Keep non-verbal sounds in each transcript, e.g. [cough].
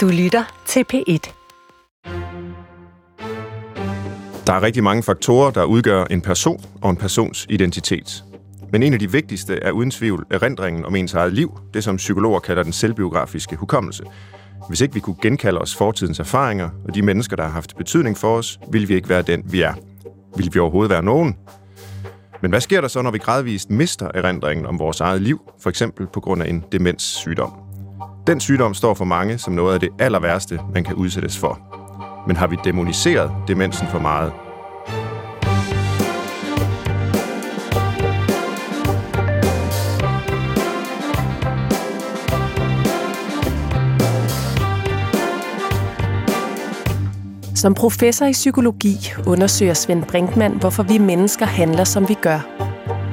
Du lytter til P1. Der er rigtig mange faktorer, der udgør en person og en persons identitet. Men en af de vigtigste er uden tvivl erindringen om ens eget liv, det som psykologer kalder den selvbiografiske hukommelse. Hvis ikke vi kunne genkalde os fortidens erfaringer og de mennesker, der har haft betydning for os, ville vi ikke være den, vi er. Vil vi overhovedet være nogen? Men hvad sker der så, når vi gradvist mister erindringen om vores eget liv, for eksempel på grund af en demenssygdom? Den sygdom står for mange som noget af det aller værste, man kan udsættes for. Men har vi demoniseret demensen for meget? Som professor i psykologi undersøger Svend Brinkmann, hvorfor vi mennesker handler, som vi gør.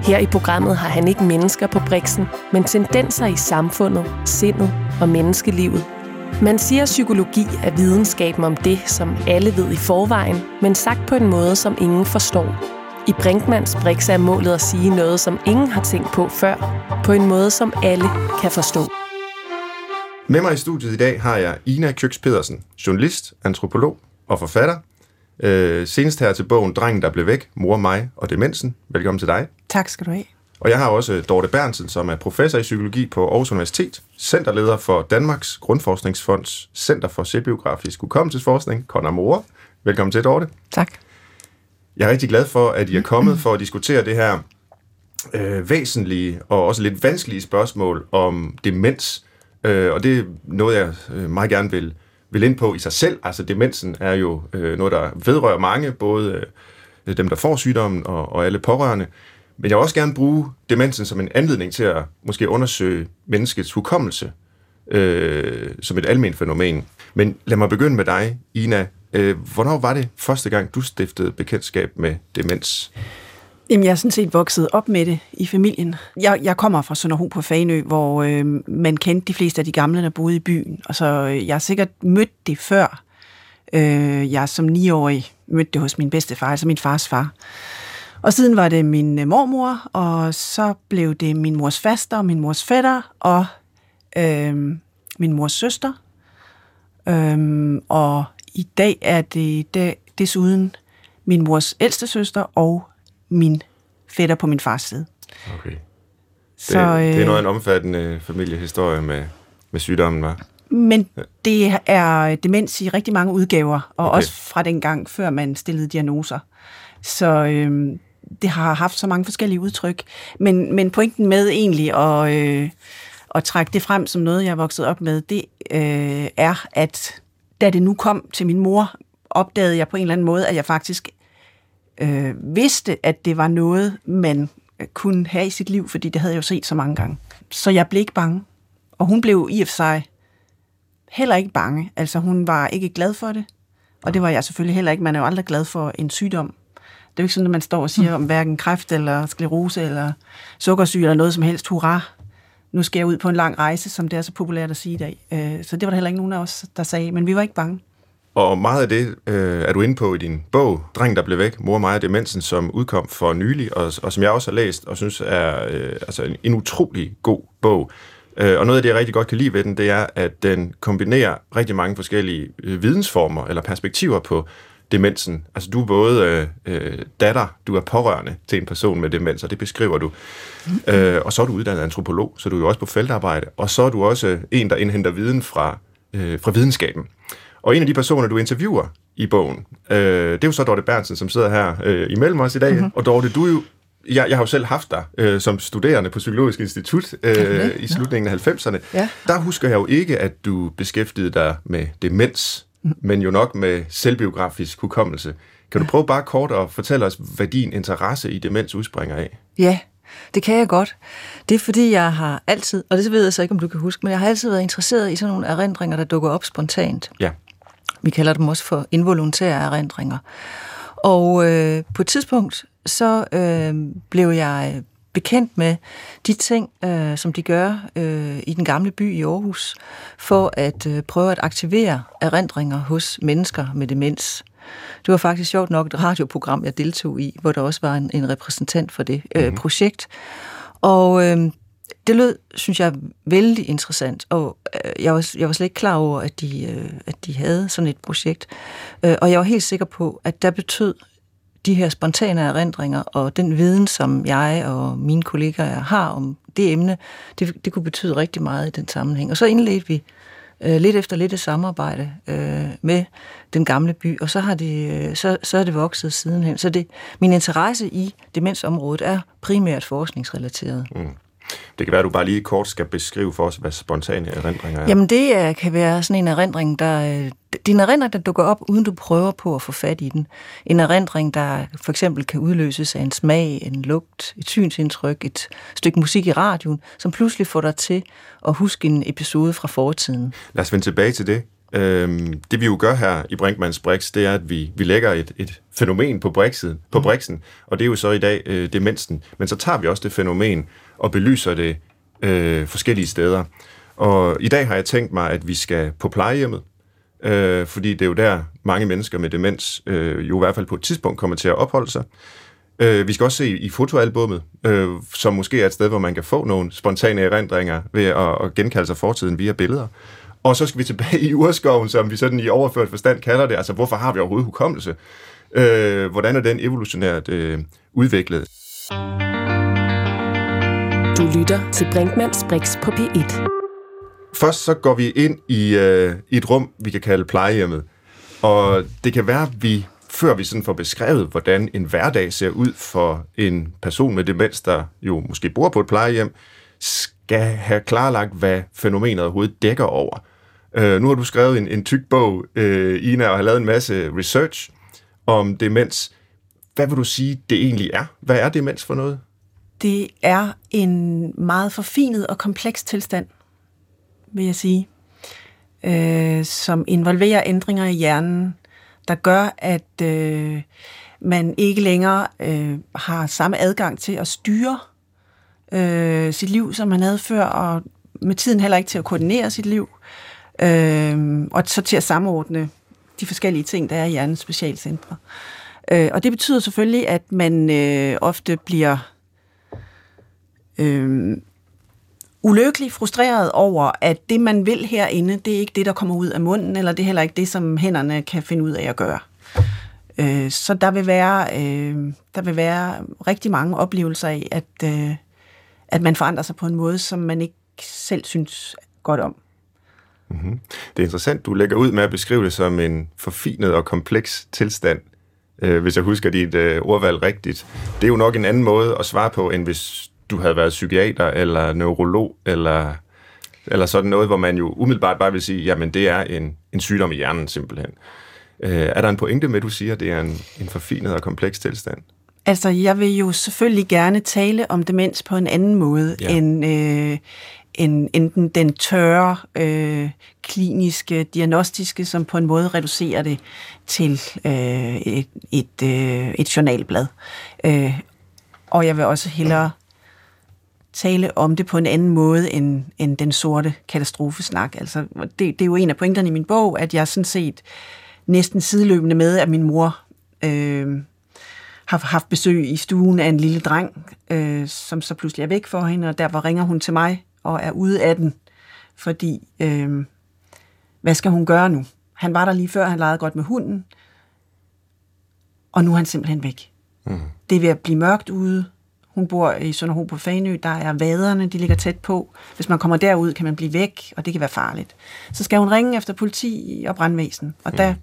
Her i programmet har han ikke mennesker på briksen, men tendenser i samfundet, sindet og menneskelivet. Man siger, at psykologi er videnskaben om det, som alle ved i forvejen, men sagt på en måde, som ingen forstår. I Brinkmans Brix er målet at sige noget, som ingen har tænkt på før, på en måde, som alle kan forstå. Med mig i studiet i dag har jeg Ina Køks Pedersen, journalist, antropolog og forfatter. Øh, senest her til bogen Drengen, der blev væk, mor, mig og demensen. Velkommen til dig. Tak skal du have. Og jeg har også Dorte Bernsen, som er professor i psykologi på Aarhus Universitet, centerleder for Danmarks Grundforskningsfonds Center for Selvbiografisk Hukommelsesforskning, Conor Mor. Velkommen til, Dorte. Tak. Jeg er rigtig glad for, at I er kommet for at diskutere det her øh, væsentlige og også lidt vanskelige spørgsmål om demens. Øh, og det er noget, jeg øh, meget gerne vil, vil ind på i sig selv. Altså demensen er jo øh, noget, der vedrører mange, både øh, dem, der får sygdommen og, og alle pårørende. Men jeg vil også gerne bruge demensen som en anledning til at måske undersøge menneskets hukommelse øh, som et almen fænomen. Men lad mig begynde med dig, Ina. Øh, hvornår var det første gang, du stiftede bekendtskab med demens? Jamen, jeg er sådan set vokset op med det i familien. Jeg, jeg kommer fra Sønderho på Fanø, hvor øh, man kendte de fleste af de gamle, der boede i byen. Og så øh, jeg har sikkert mødt det før. Øh, jeg som niårig mødte det hos min bedstefar, altså min fars far. Og siden var det min øh, mormor, og så blev det min mors faster, min mors fætter og øh, min mors søster. Øh, og i dag er det, desuden min mors ældste søster og min fætter på min fars side. Okay. Det, så, øh, det er noget af en omfattende familiehistorie med, med sygdommen, var. Men det er demens i rigtig mange udgaver, og okay. også fra den gang, før man stillede diagnoser. Så øh, det har haft så mange forskellige udtryk. Men, men pointen med egentlig at, øh, at trække det frem som noget, jeg er vokset op med, det øh, er, at da det nu kom til min mor, opdagede jeg på en eller anden måde, at jeg faktisk øh, vidste, at det var noget, man øh, kunne have i sit liv, fordi det havde jeg jo set så mange gange. Så jeg blev ikke bange. Og hun blev i og for sig heller ikke bange. Altså hun var ikke glad for det, og det var jeg selvfølgelig heller ikke. Man er jo aldrig glad for en sygdom. Det er jo ikke sådan, at man står og siger om hverken kræft eller sklerose eller sukkersyge eller noget som helst. Hurra, nu skal jeg ud på en lang rejse, som det er så populært at sige i dag. Øh, så det var der heller ikke nogen af os, der sagde, men vi var ikke bange. Og meget af det øh, er du inde på i din bog, Dreng, der blev væk, Mor, mig og demensen, som udkom for nylig, og, og som jeg også har læst, og synes er øh, altså en, en utrolig god bog. Øh, og noget af det, jeg rigtig godt kan lide ved den, det er, at den kombinerer rigtig mange forskellige øh, vidensformer eller perspektiver på demensen. Altså du er både øh, øh, datter, du er pårørende til en person med demens, og det beskriver du. Mm. Øh, og så er du uddannet antropolog, så du er jo også på feltarbejde. Og så er du også en, der indhenter viden fra, øh, fra videnskaben. Og en af de personer, du interviewer i bogen, øh, det er jo så Dorte Bernsen, som sidder her øh, imellem os i dag. Mm-hmm. Og Dorte, du er jo jeg, jeg har jo selv haft dig øh, som studerende på Psykologisk Institut øh, i slutningen af 90'erne. Ja. Der husker jeg jo ikke, at du beskæftigede dig med demens. Men jo nok med selvbiografisk hukommelse. Kan du prøve bare kort at fortælle os, hvad din interesse i demens udspringer af? Ja, det kan jeg godt. Det er fordi, jeg har altid, og det ved jeg så ikke, om du kan huske, men jeg har altid været interesseret i sådan nogle erindringer, der dukker op spontant. Ja. Vi kalder dem også for involuntære erindringer. Og øh, på et tidspunkt, så øh, blev jeg bekendt med de ting, øh, som de gør øh, i den gamle by i Aarhus, for at øh, prøve at aktivere erindringer hos mennesker med demens. Det var faktisk sjovt nok et radioprogram, jeg deltog i, hvor der også var en, en repræsentant for det øh, mm. projekt. Og øh, det lød, synes jeg, vældig interessant, og øh, jeg, var, jeg var slet ikke klar over, at de, øh, at de havde sådan et projekt. Øh, og jeg var helt sikker på, at der betød de her spontane erindringer og den viden, som jeg og mine kollegaer har om det emne, det, det kunne betyde rigtig meget i den sammenhæng. Og så indledte vi øh, lidt efter lidt et samarbejde øh, med den gamle by, og så har det, øh, så, så er det vokset sidenhen. Så det, min interesse i demensområdet er primært forskningsrelateret. Mm. Det kan være, at du bare lige kort skal beskrive for os, hvad spontane erindringer er. Jamen det er, kan være sådan en erindring, der... Øh, det er en erindring, der dukker op, uden du prøver på at få fat i den. En erindring, der for eksempel kan udløses af en smag, en lugt, et synsindtryk, et stykke musik i radioen, som pludselig får dig til at huske en episode fra fortiden. Lad os vende tilbage til det. Øhm, det vi jo gør her i Brinkmanns Brix, det er, at vi, vi lægger et, et fænomen på, brixet, på mm. brixen, og det er jo så i dag øh, demensen. Men så tager vi også det fænomen og belyser det øh, forskellige steder. Og i dag har jeg tænkt mig, at vi skal på plejehjemmet, øh, fordi det er jo der, mange mennesker med demens øh, jo i hvert fald på et tidspunkt kommer til at opholde sig. Øh, vi skal også se i fotoalbummet, øh, som måske er et sted, hvor man kan få nogle spontane erindringer ved at, at genkalde sig fortiden via billeder. Og så skal vi tilbage [laughs] i urskoven, som vi sådan i overført forstand kalder det. Altså, hvorfor har vi overhovedet hukommelse? Øh, hvordan er den evolutionært øh, udviklet? Du lytter til Brinkmanns Brix på P1. Først så går vi ind i, øh, et rum, vi kan kalde plejehjemmet. Og det kan være, at vi, før vi sådan får beskrevet, hvordan en hverdag ser ud for en person med demens, der jo måske bor på et plejehjem, skal have klarlagt, hvad fænomenet overhovedet dækker over. Øh, nu har du skrevet en, en tyk bog, øh, Ina, og har lavet en masse research om demens. Hvad vil du sige, det egentlig er? Hvad er demens for noget? Det er en meget forfinet og kompleks tilstand, vil jeg sige, øh, som involverer ændringer i hjernen, der gør, at øh, man ikke længere øh, har samme adgang til at styre øh, sit liv, som man havde før, og med tiden heller ikke til at koordinere sit liv, øh, og så til at samordne de forskellige ting, der er i hjernens specialcentre. Øh, og det betyder selvfølgelig, at man øh, ofte bliver øh, ulykkelig frustreret over, at det, man vil herinde, det er ikke det, der kommer ud af munden, eller det er heller ikke det, som hænderne kan finde ud af at gøre. Øh, så der vil, være, øh, der vil være rigtig mange oplevelser af, at, øh, at man forandrer sig på en måde, som man ikke selv synes godt om. Mm-hmm. Det er interessant, du lægger ud med at beskrive det som en forfinet og kompleks tilstand, øh, hvis jeg husker dit øh, ordvalg rigtigt. Det er jo nok en anden måde at svare på, end hvis du havde været psykiater eller neurolog eller, eller sådan noget, hvor man jo umiddelbart bare vil sige, jamen det er en, en sygdom i hjernen simpelthen. Øh, er der en pointe med, at du siger, at det er en, en forfinet og kompleks tilstand? Altså, jeg vil jo selvfølgelig gerne tale om demens på en anden måde ja. end, øh, end enten den tørre, øh, kliniske, diagnostiske, som på en måde reducerer det til øh, et, et, øh, et journalblad. Øh, og jeg vil også hellere tale om det på en anden måde end, end den sorte katastrofesnak. Altså, det, det er jo en af pointerne i min bog, at jeg sådan set næsten sideløbende med, at min mor øh, har haft besøg i stuen af en lille dreng, øh, som så pludselig er væk for hende, og derfor ringer hun til mig og er ude af den, fordi øh, hvad skal hun gøre nu? Han var der lige før, han legede godt med hunden, og nu er han simpelthen væk. Mm. Det er ved at blive mørkt ude, hun bor i Sønderho på Fanø, der er vaderne, de ligger tæt på. Hvis man kommer derud, kan man blive væk, og det kan være farligt. Så skal hun ringe efter politi og brandvæsen, og mm. der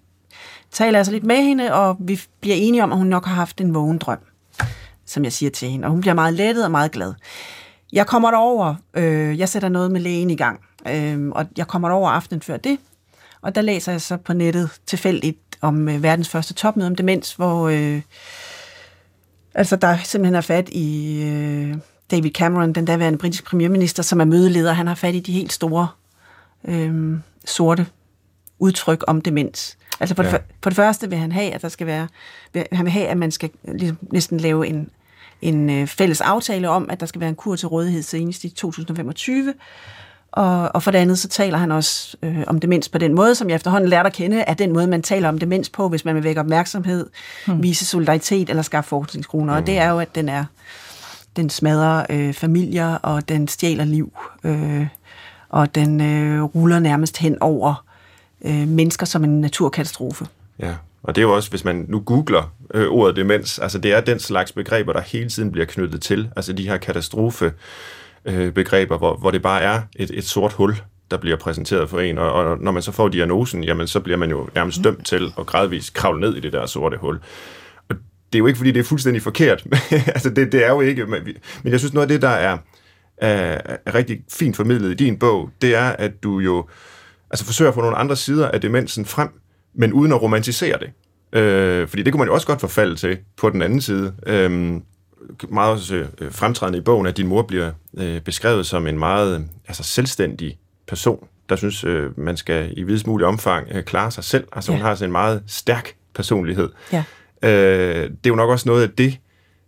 taler jeg så lidt med hende, og vi bliver enige om, at hun nok har haft en vågen drøm, som jeg siger til hende, og hun bliver meget lettet og meget glad. Jeg kommer derover, øh, jeg sætter noget med lægen i gang, øh, og jeg kommer derover aftenen før det, og der læser jeg så på nettet tilfældigt om øh, verdens første topmøde om demens, hvor øh, Altså, der simpelthen er fat i øh, David Cameron, den daværende britiske premierminister, som er mødeleder. Han har fat i de helt store øh, sorte udtryk om demens. Altså, på, ja. det, på det første vil han have, at der skal være, han vil have, at man skal ligesom, næsten lave en, en øh, fælles aftale om, at der skal være en kur til rådighed senest i 2025, og, og for det andet, så taler han også øh, om demens på den måde, som jeg efterhånden lærte at kende, er den måde, man taler om demens på, hvis man vil vække opmærksomhed, hmm. vise solidaritet eller skaffe forskningskroner. Hmm. Og det er jo, at den er den smadrer øh, familier, og den stjæler liv, øh, og den øh, ruller nærmest hen over øh, mennesker som en naturkatastrofe. Ja, og det er jo også, hvis man nu googler øh, ordet demens, altså det er den slags begreber, der hele tiden bliver knyttet til, altså de her katastrofe øh, begreber, hvor, hvor det bare er et, et sort hul, der bliver præsenteret for en, og, og når man så får diagnosen, jamen så bliver man jo nærmest dømt til at gradvist kravle ned i det der sorte hul. Og det er jo ikke, fordi det er fuldstændig forkert. [laughs] altså det, det er jo ikke, men, men jeg synes noget af det, der er, er, er rigtig fint formidlet i din bog, det er, at du jo altså forsøger at få nogle andre sider af demensen frem, men uden at romantisere det. Øh, fordi det kunne man jo også godt forfalde til på den anden side. Øh, meget også øh, fremtrædende i bogen, at din mor bliver øh, beskrevet som en meget altså selvstændig person, der synes, øh, man skal i videst mulig omfang øh, klare sig selv. Altså ja. hun har sådan en meget stærk personlighed. Ja. Øh, det er jo nok også noget af det,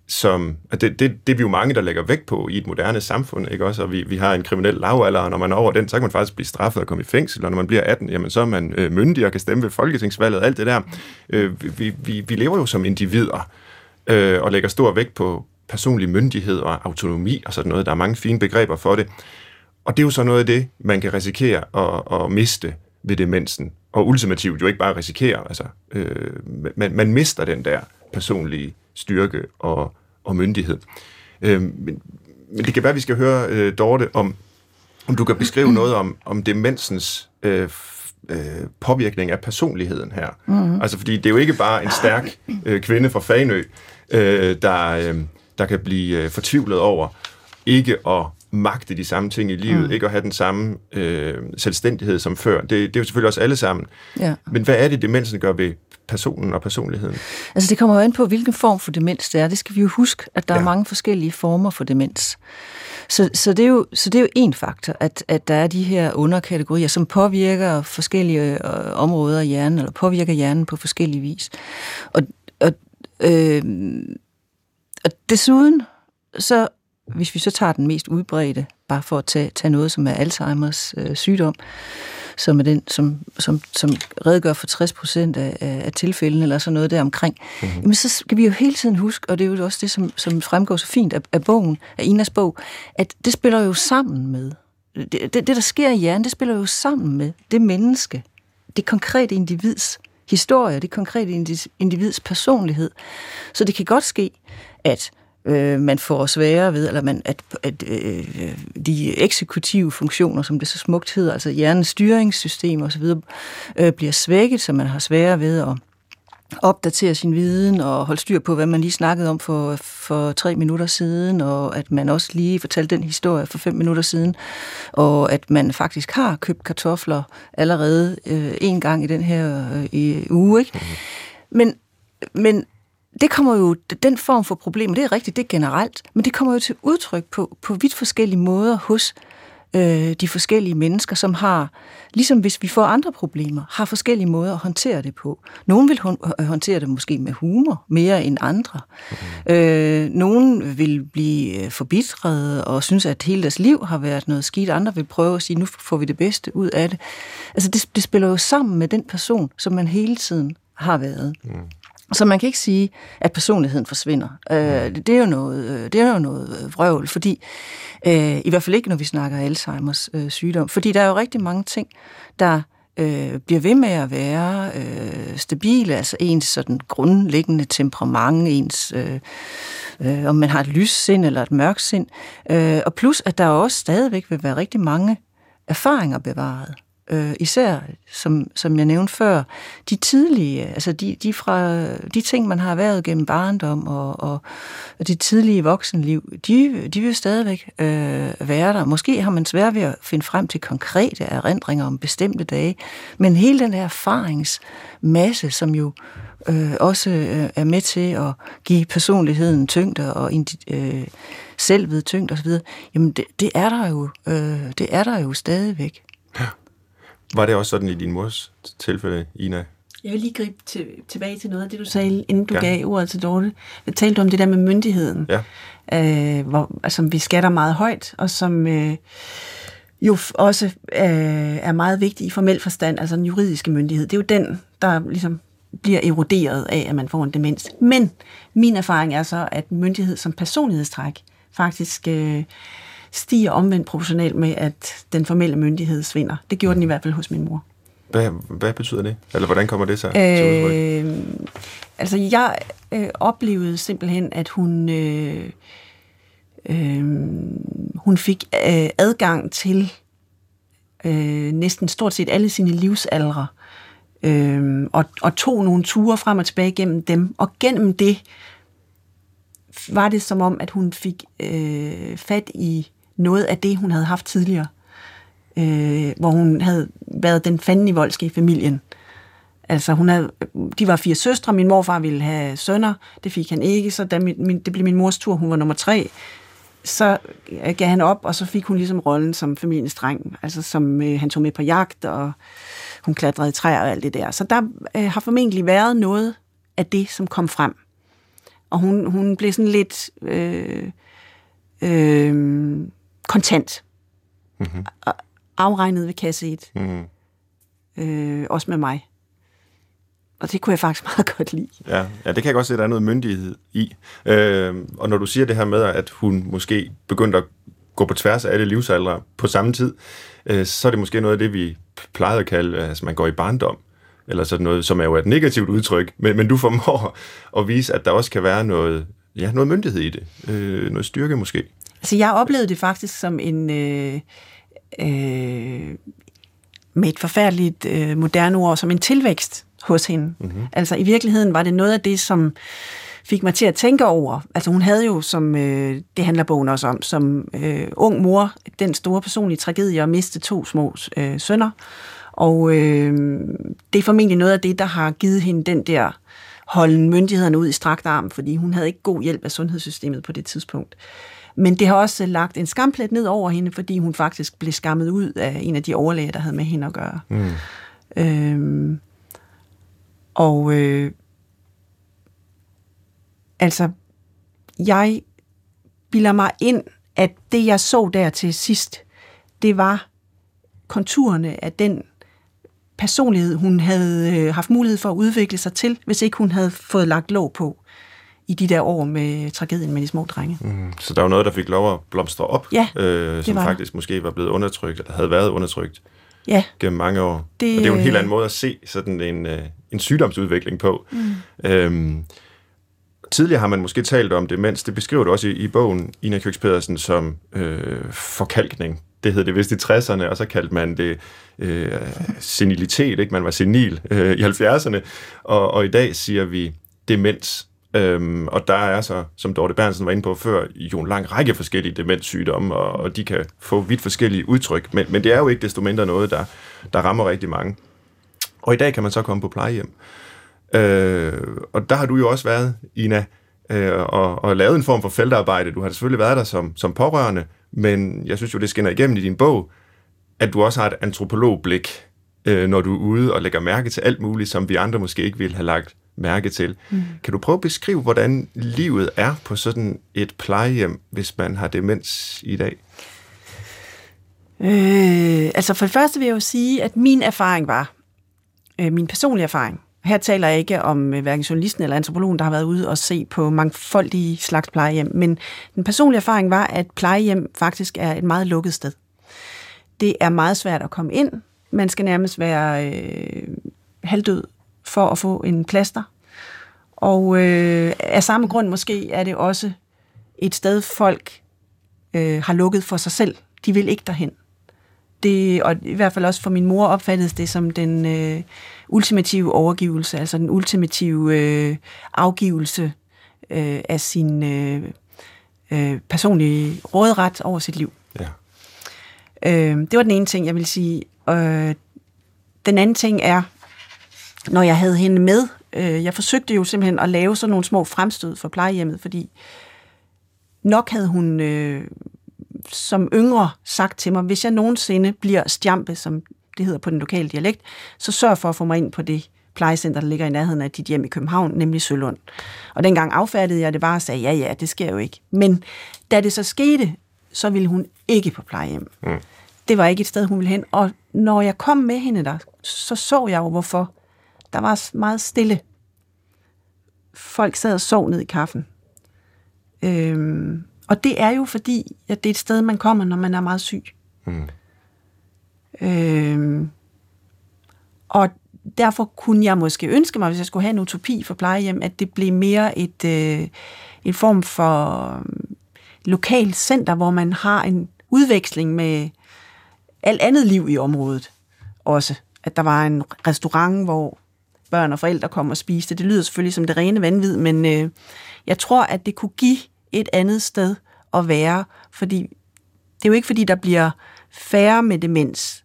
som, at det, det, det er vi jo mange, der lægger vægt på i et moderne samfund, ikke også? Og vi, vi har en kriminel lavalder, og når man er over den, så kan man faktisk blive straffet og komme i fængsel, og når man bliver 18, jamen så er man øh, myndig og kan stemme ved folketingsvalget, alt det der. Øh, vi, vi, vi lever jo som individer, øh, og lægger stor vægt på personlig myndighed og autonomi og sådan noget. Der er mange fine begreber for det. Og det er jo så noget af det, man kan risikere at, at miste ved demensen. Og ultimativt jo ikke bare risikere, altså øh, man, man mister den der personlige styrke og, og myndighed. Øh, men, men det kan være, at vi skal høre, øh, Dorte, om, om du kan beskrive noget om, om demensens øh, øh, påvirkning af personligheden her. Mm-hmm. Altså, fordi det er jo ikke bare en stærk øh, kvinde fra Fanø, øh, der, øh, der kan blive øh, fortvivlet over ikke at magte de samme ting i livet, mm. ikke at have den samme øh, selvstændighed som før. Det, det er jo selvfølgelig også alle sammen. Ja. Men hvad er det, demensen gør ved personen og personligheden? Altså det kommer jo an på, hvilken form for demens det er. Det skal vi jo huske, at der ja. er mange forskellige former for demens. Så, så, det, er jo, så det er jo en faktor, at, at der er de her underkategorier, som påvirker forskellige øh, områder af hjernen, eller påvirker hjernen på forskellige vis. Og, og, øh, og desuden, så hvis vi så tager den mest udbredte, bare for at tage, tage noget, som er Alzheimers øh, sygdom, som er den, som, som, som redegør for 60 procent af, af tilfældene, eller sådan noget der omkring, mm-hmm. jamen så skal vi jo hele tiden huske, og det er jo også det, som, som fremgår så fint af, af bogen, af Inas bog, at det spiller jo sammen med, det, det, det der sker i hjernen, det spiller jo sammen med det menneske, det konkrete individs historie, det konkrete individs personlighed. Så det kan godt ske, at øh, man får sværere ved, eller man, at, at øh, de eksekutive funktioner, som det så smukt hedder, altså hjernens styringssystem osv., øh, bliver svækket, så man har sværere ved at opdatere sin viden og holde styr på, hvad man lige snakkede om for, for tre minutter siden, og at man også lige fortalte den historie for fem minutter siden, og at man faktisk har købt kartofler allerede øh, en gang i den her øh, i uge. Ikke? Mm-hmm. Men, men det kommer jo, den form for problemer, det er rigtigt, det er generelt, men det kommer jo til udtryk på, på vidt forskellige måder hos øh, de forskellige mennesker, som har, ligesom hvis vi får andre problemer, har forskellige måder at håndtere det på. Nogle vil håndtere det måske med humor, mere end andre. Mm. Øh, nogle vil blive øh, forbitret og synes, at hele deres liv har været noget skidt. Andre vil prøve at sige, nu får vi det bedste ud af det. Altså det, det spiller jo sammen med den person, som man hele tiden har været. Mm. Så man kan ikke sige, at personligheden forsvinder. Øh, det, er jo noget, øh, det er jo noget øh, vrøvl, fordi øh, i hvert fald ikke, når vi snakker Alzheimers øh, sygdom, fordi der er jo rigtig mange ting, der øh, bliver ved med at være øh, stabile, altså ens sådan grundlæggende temperament, ens, øh, øh, om man har et lys sind eller et mørkt sind, øh, og plus at der også stadigvæk vil være rigtig mange erfaringer bevaret øh, især, som, som jeg nævnte før, de tidlige, altså de, de, fra, de ting, man har været gennem barndom og, og, og det tidlige voksenliv, de, de vil stadigvæk øh, være der. Måske har man svært ved at finde frem til konkrete erindringer om bestemte dage, men hele den her erfaringsmasse, som jo øh, også øh, er med til at give personligheden tyngde og øh, selvet tyngde osv., jamen det, det, er der jo, øh, det er der jo stadigvæk. Ja. Var det også sådan i din mors tilfælde, Ina? Jeg vil lige gribe til, tilbage til noget af det, du sagde, inden du ja. gav ordet til Dorte. Jeg talte om det der med myndigheden, ja. øh, hvor, altså, vi skatter meget højt, og som øh, jo også øh, er meget vigtig i formel forstand, altså den juridiske myndighed. Det er jo den, der ligesom bliver eroderet af, at man får en demens. Men min erfaring er så, at myndighed som personlighedstræk faktisk øh, stiger omvendt proportionalt med, at den formelle myndighed svinder. Det gjorde den i hvert fald hos min mor. Hvad, hvad betyder det? Eller hvordan kommer det så til udtryk? Øh, altså, jeg øh, oplevede simpelthen, at hun, øh, øh, hun fik øh, adgang til øh, næsten stort set alle sine livsaldre, øh, og, og tog nogle ture frem og tilbage gennem dem, og gennem det var det som om, at hun fik øh, fat i noget af det, hun havde haft tidligere, øh, hvor hun havde været den fanden i voldske i familien. Altså, hun havde, de var fire søstre, min morfar ville have sønner, det fik han ikke, så da min, min, det blev min mors tur, hun var nummer tre, så gav han op, og så fik hun ligesom rollen som familiens dreng, altså som øh, han tog med på jagt, og hun klatrede i træer og alt det der. Så der øh, har formentlig været noget af det, som kom frem. Og hun, hun blev sådan lidt øh, øh, kontant. Mm-hmm. Afregnet ved kasse 1. Mm-hmm. Øh, også med mig. Og det kunne jeg faktisk [laughs] meget godt lide. Ja, ja det kan jeg godt se, der er noget myndighed i. Øh, og når du siger det her med, at hun måske begyndte at gå på tværs af alle livsaldre på samme tid, øh, så er det måske noget af det, vi plejede at kalde, altså man går i barndom, eller sådan noget, som er jo et negativt udtryk, men, men du formår at vise, at der også kan være noget, ja, noget myndighed i det, øh, noget styrke måske. Altså jeg oplevede det faktisk som en, øh, øh, med et forfærdeligt øh, moderne ord, som en tilvækst hos hende. Mm-hmm. Altså i virkeligheden var det noget af det, som fik mig til at tænke over. Altså hun havde jo, som øh, det handler bogen også om, som øh, ung mor, den store personlige tragedie at miste to små øh, sønner. Og øh, det er formentlig noget af det, der har givet hende den der holden myndighederne ud i strakt arm, fordi hun havde ikke god hjælp af sundhedssystemet på det tidspunkt. Men det har også lagt en skamplet ned over hende, fordi hun faktisk blev skammet ud af en af de overlæger, der havde med hende at gøre. Mm. Øhm, og øh, altså, jeg bilder mig ind, at det, jeg så der til sidst, det var konturerne af den personlighed, hun havde øh, haft mulighed for at udvikle sig til, hvis ikke hun havde fået lagt låg på i de der år med tragedien med de små drenge. Mm. Så der var noget, der fik lov at blomstre op, ja, øh, som faktisk der. måske var blevet undertrykt, eller havde været undertrykt ja. gennem mange år. Det, og det er jo en helt anden måde at se sådan en, øh, en sygdomsudvikling på. Mm. Øhm, tidligere har man måske talt om demens, det beskriver du også i, i bogen, Ina Køks Pedersen, som øh, forkalkning. Det hed det vist i 60'erne, og så kaldte man det øh, senilitet, ikke? man var senil øh, i 70'erne, og, og i dag siger vi demens. Øhm, og der er så, som Dorte Bernsen var inde på før, jo en lang række forskellige demenssygdomme, og, og de kan få vidt forskellige udtryk, men, men det er jo ikke desto mindre noget, der, der rammer rigtig mange. Og i dag kan man så komme på plejehjem. Øh, og der har du jo også været, Ina, øh, og, og lavet en form for feltarbejde. Du har selvfølgelig været der som, som pårørende, men jeg synes jo, det skinner igennem i din bog, at du også har et antropologblik, øh, når du er ude og lægger mærke til alt muligt, som vi andre måske ikke ville have lagt mærke til. Mm. Kan du prøve at beskrive, hvordan livet er på sådan et plejehjem, hvis man har demens i dag? Øh, altså for det første vil jeg jo sige, at min erfaring var, øh, min personlige erfaring, her taler jeg ikke om øh, hverken journalisten eller antropologen, der har været ude og se på mangfoldige slags plejehjem, men den personlige erfaring var, at plejehjem faktisk er et meget lukket sted. Det er meget svært at komme ind. Man skal nærmest være øh, halvdød for at få en plaster. Og øh, af samme grund måske er det også et sted, folk øh, har lukket for sig selv. De vil ikke derhen. Det, og i hvert fald også for min mor opfattedes det som den øh, ultimative overgivelse, altså den ultimative øh, afgivelse øh, af sin øh, øh, personlige råderet over sit liv. Ja. Øh, det var den ene ting, jeg vil sige. Øh, den anden ting er, når jeg havde hende med, øh, jeg forsøgte jo simpelthen at lave sådan nogle små fremstød for plejehjemmet, fordi nok havde hun øh, som yngre sagt til mig, hvis jeg nogensinde bliver stjampe, som det hedder på den lokale dialekt, så sørg for at få mig ind på det plejecenter, der ligger i nærheden af dit hjem i København, nemlig Sølund. Og dengang affærdede jeg det bare og sagde, ja, ja, det sker jo ikke. Men da det så skete, så ville hun ikke på plejehjem. Mm. Det var ikke et sted, hun ville hen. Og når jeg kom med hende der, så så jeg jo, hvorfor. Der var meget stille. Folk sad og sov ned i kaffen. Øhm, Og det er jo fordi, at det er et sted, man kommer, når man er meget syg. Mm. Øh, og derfor kunne jeg måske ønske mig, hvis jeg skulle have en utopi for plejehjem, at det blev mere et, øh, en form for øh, lokalt center, hvor man har en udveksling med alt andet liv i området også. At der var en restaurant, hvor børn og forældre kom og spiste. Det lyder selvfølgelig som det rene vanvid, men øh, jeg tror, at det kunne give et andet sted at være, fordi det er jo ikke, fordi der bliver færre med demens.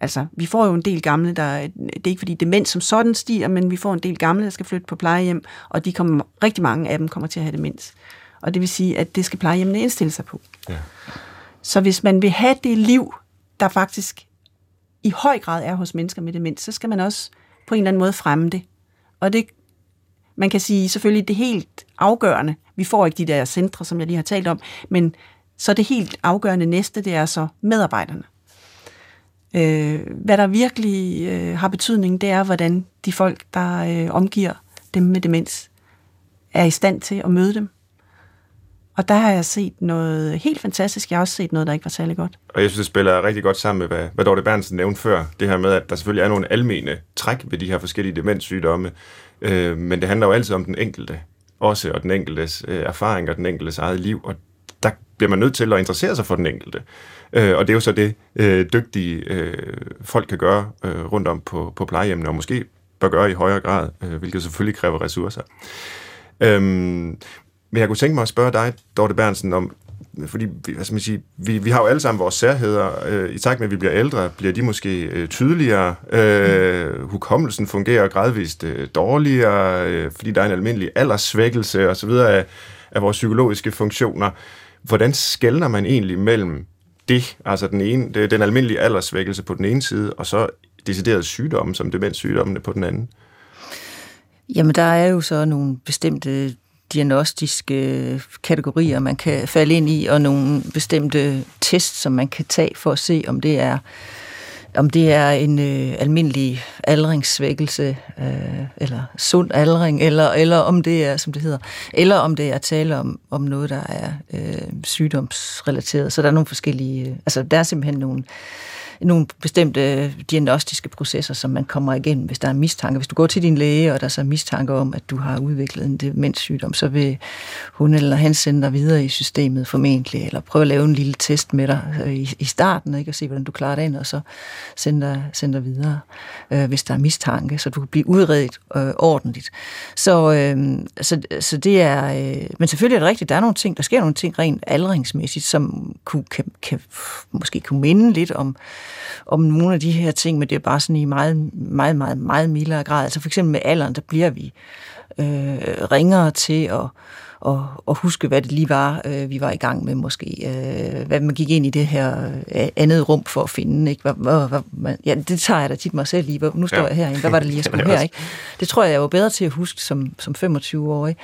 Altså, vi får jo en del gamle, der, det er ikke fordi demens som sådan stiger, men vi får en del gamle, der skal flytte på plejehjem, og de kommer, rigtig mange af dem kommer til at have demens. Og det vil sige, at det skal plejehjemmene indstille sig på. Ja. Så hvis man vil have det liv, der faktisk i høj grad er hos mennesker med demens, så skal man også på en eller anden måde fremme det. Og det, man kan sige selvfølgelig, det helt afgørende, vi får ikke de der centre, som jeg lige har talt om, men så det helt afgørende næste, det er så medarbejderne. Øh, hvad der virkelig øh, har betydning, det er, hvordan de folk, der øh, omgiver dem med demens, er i stand til at møde dem. Og der har jeg set noget helt fantastisk. Jeg har også set noget, der ikke var særlig godt. Og jeg synes, det spiller rigtig godt sammen med, hvad, hvad Dorte Bernsen nævnte før. Det her med, at der selvfølgelig er nogle almene træk ved de her forskellige demenssygdomme. Øh, men det handler jo altid om den enkelte også, og den enkeltes øh, erfaring og den enkeltes eget liv. Og der bliver man nødt til at interessere sig for den enkelte. Øh, og det er jo så det, øh, dygtige øh, folk kan gøre øh, rundt om på, på plejehjemmene, og måske bør gøre i højere grad, øh, hvilket selvfølgelig kræver ressourcer. Øhm, men jeg kunne tænke mig at spørge dig, Dorte Bernsen, om fordi hvad skal man sige, vi, vi har jo alle sammen vores særheder. Øh, I takt med, at vi bliver ældre, bliver de måske øh, tydeligere. Øh, hukommelsen fungerer gradvist øh, dårligere, øh, fordi der er en almindelig alderssvækkelse osv. Af, af vores psykologiske funktioner. Hvordan skældner man egentlig mellem det, altså den, ene, den almindelige alderssvækkelse på den ene side, og så deciderede sygdomme, som demenssygdommene på den anden? Jamen, der er jo så nogle bestemte diagnostiske kategorier, man kan falde ind i, og nogle bestemte tests, som man kan tage for at se, om det er om det er en øh, almindelig aldringssvækkelse, øh, eller sund aldring, eller, eller om det er, som det hedder, eller om det er tale om, om noget, der er øh, sygdomsrelateret. Så der er nogle forskellige, øh, altså der er simpelthen nogle, øh, nogle bestemte øh, diagnostiske processer, som man kommer igennem, hvis der er mistanke. Hvis du går til din læge, og der er så mistanke om, at du har udviklet en demenssygdom, så vil hun eller han sende dig videre i systemet formentlig, eller prøve at lave en lille test med dig øh, i, i starten, ikke? og se, hvordan du klarer det ind, og så sende dig, sende dig videre, øh, hvis der er mistanke, så du kan blive udredet øh, ordentligt. Så, øh, så, så det er... Øh, men selvfølgelig er det rigtigt, der er nogle ting, der sker nogle ting rent aldringsmæssigt, som kunne, kan, kan, måske kunne minde lidt om om nogle af de her ting, men det er bare sådan i meget, meget, meget, meget mildere grad. Altså for eksempel med alderen, der bliver vi øh, ringere til at og, og huske, hvad det lige var, øh, vi var i gang med måske. Øh, hvad man gik ind i det her øh, andet rum for at finde. Ikke? Hvad, hvad, hvad, man, ja, det tager jeg da tit mig selv i. Nu står ja. jeg herinde. Hvad var det lige, jeg [laughs] skulle her? Ikke? Det tror jeg, jeg var bedre til at huske som, som 25-årig.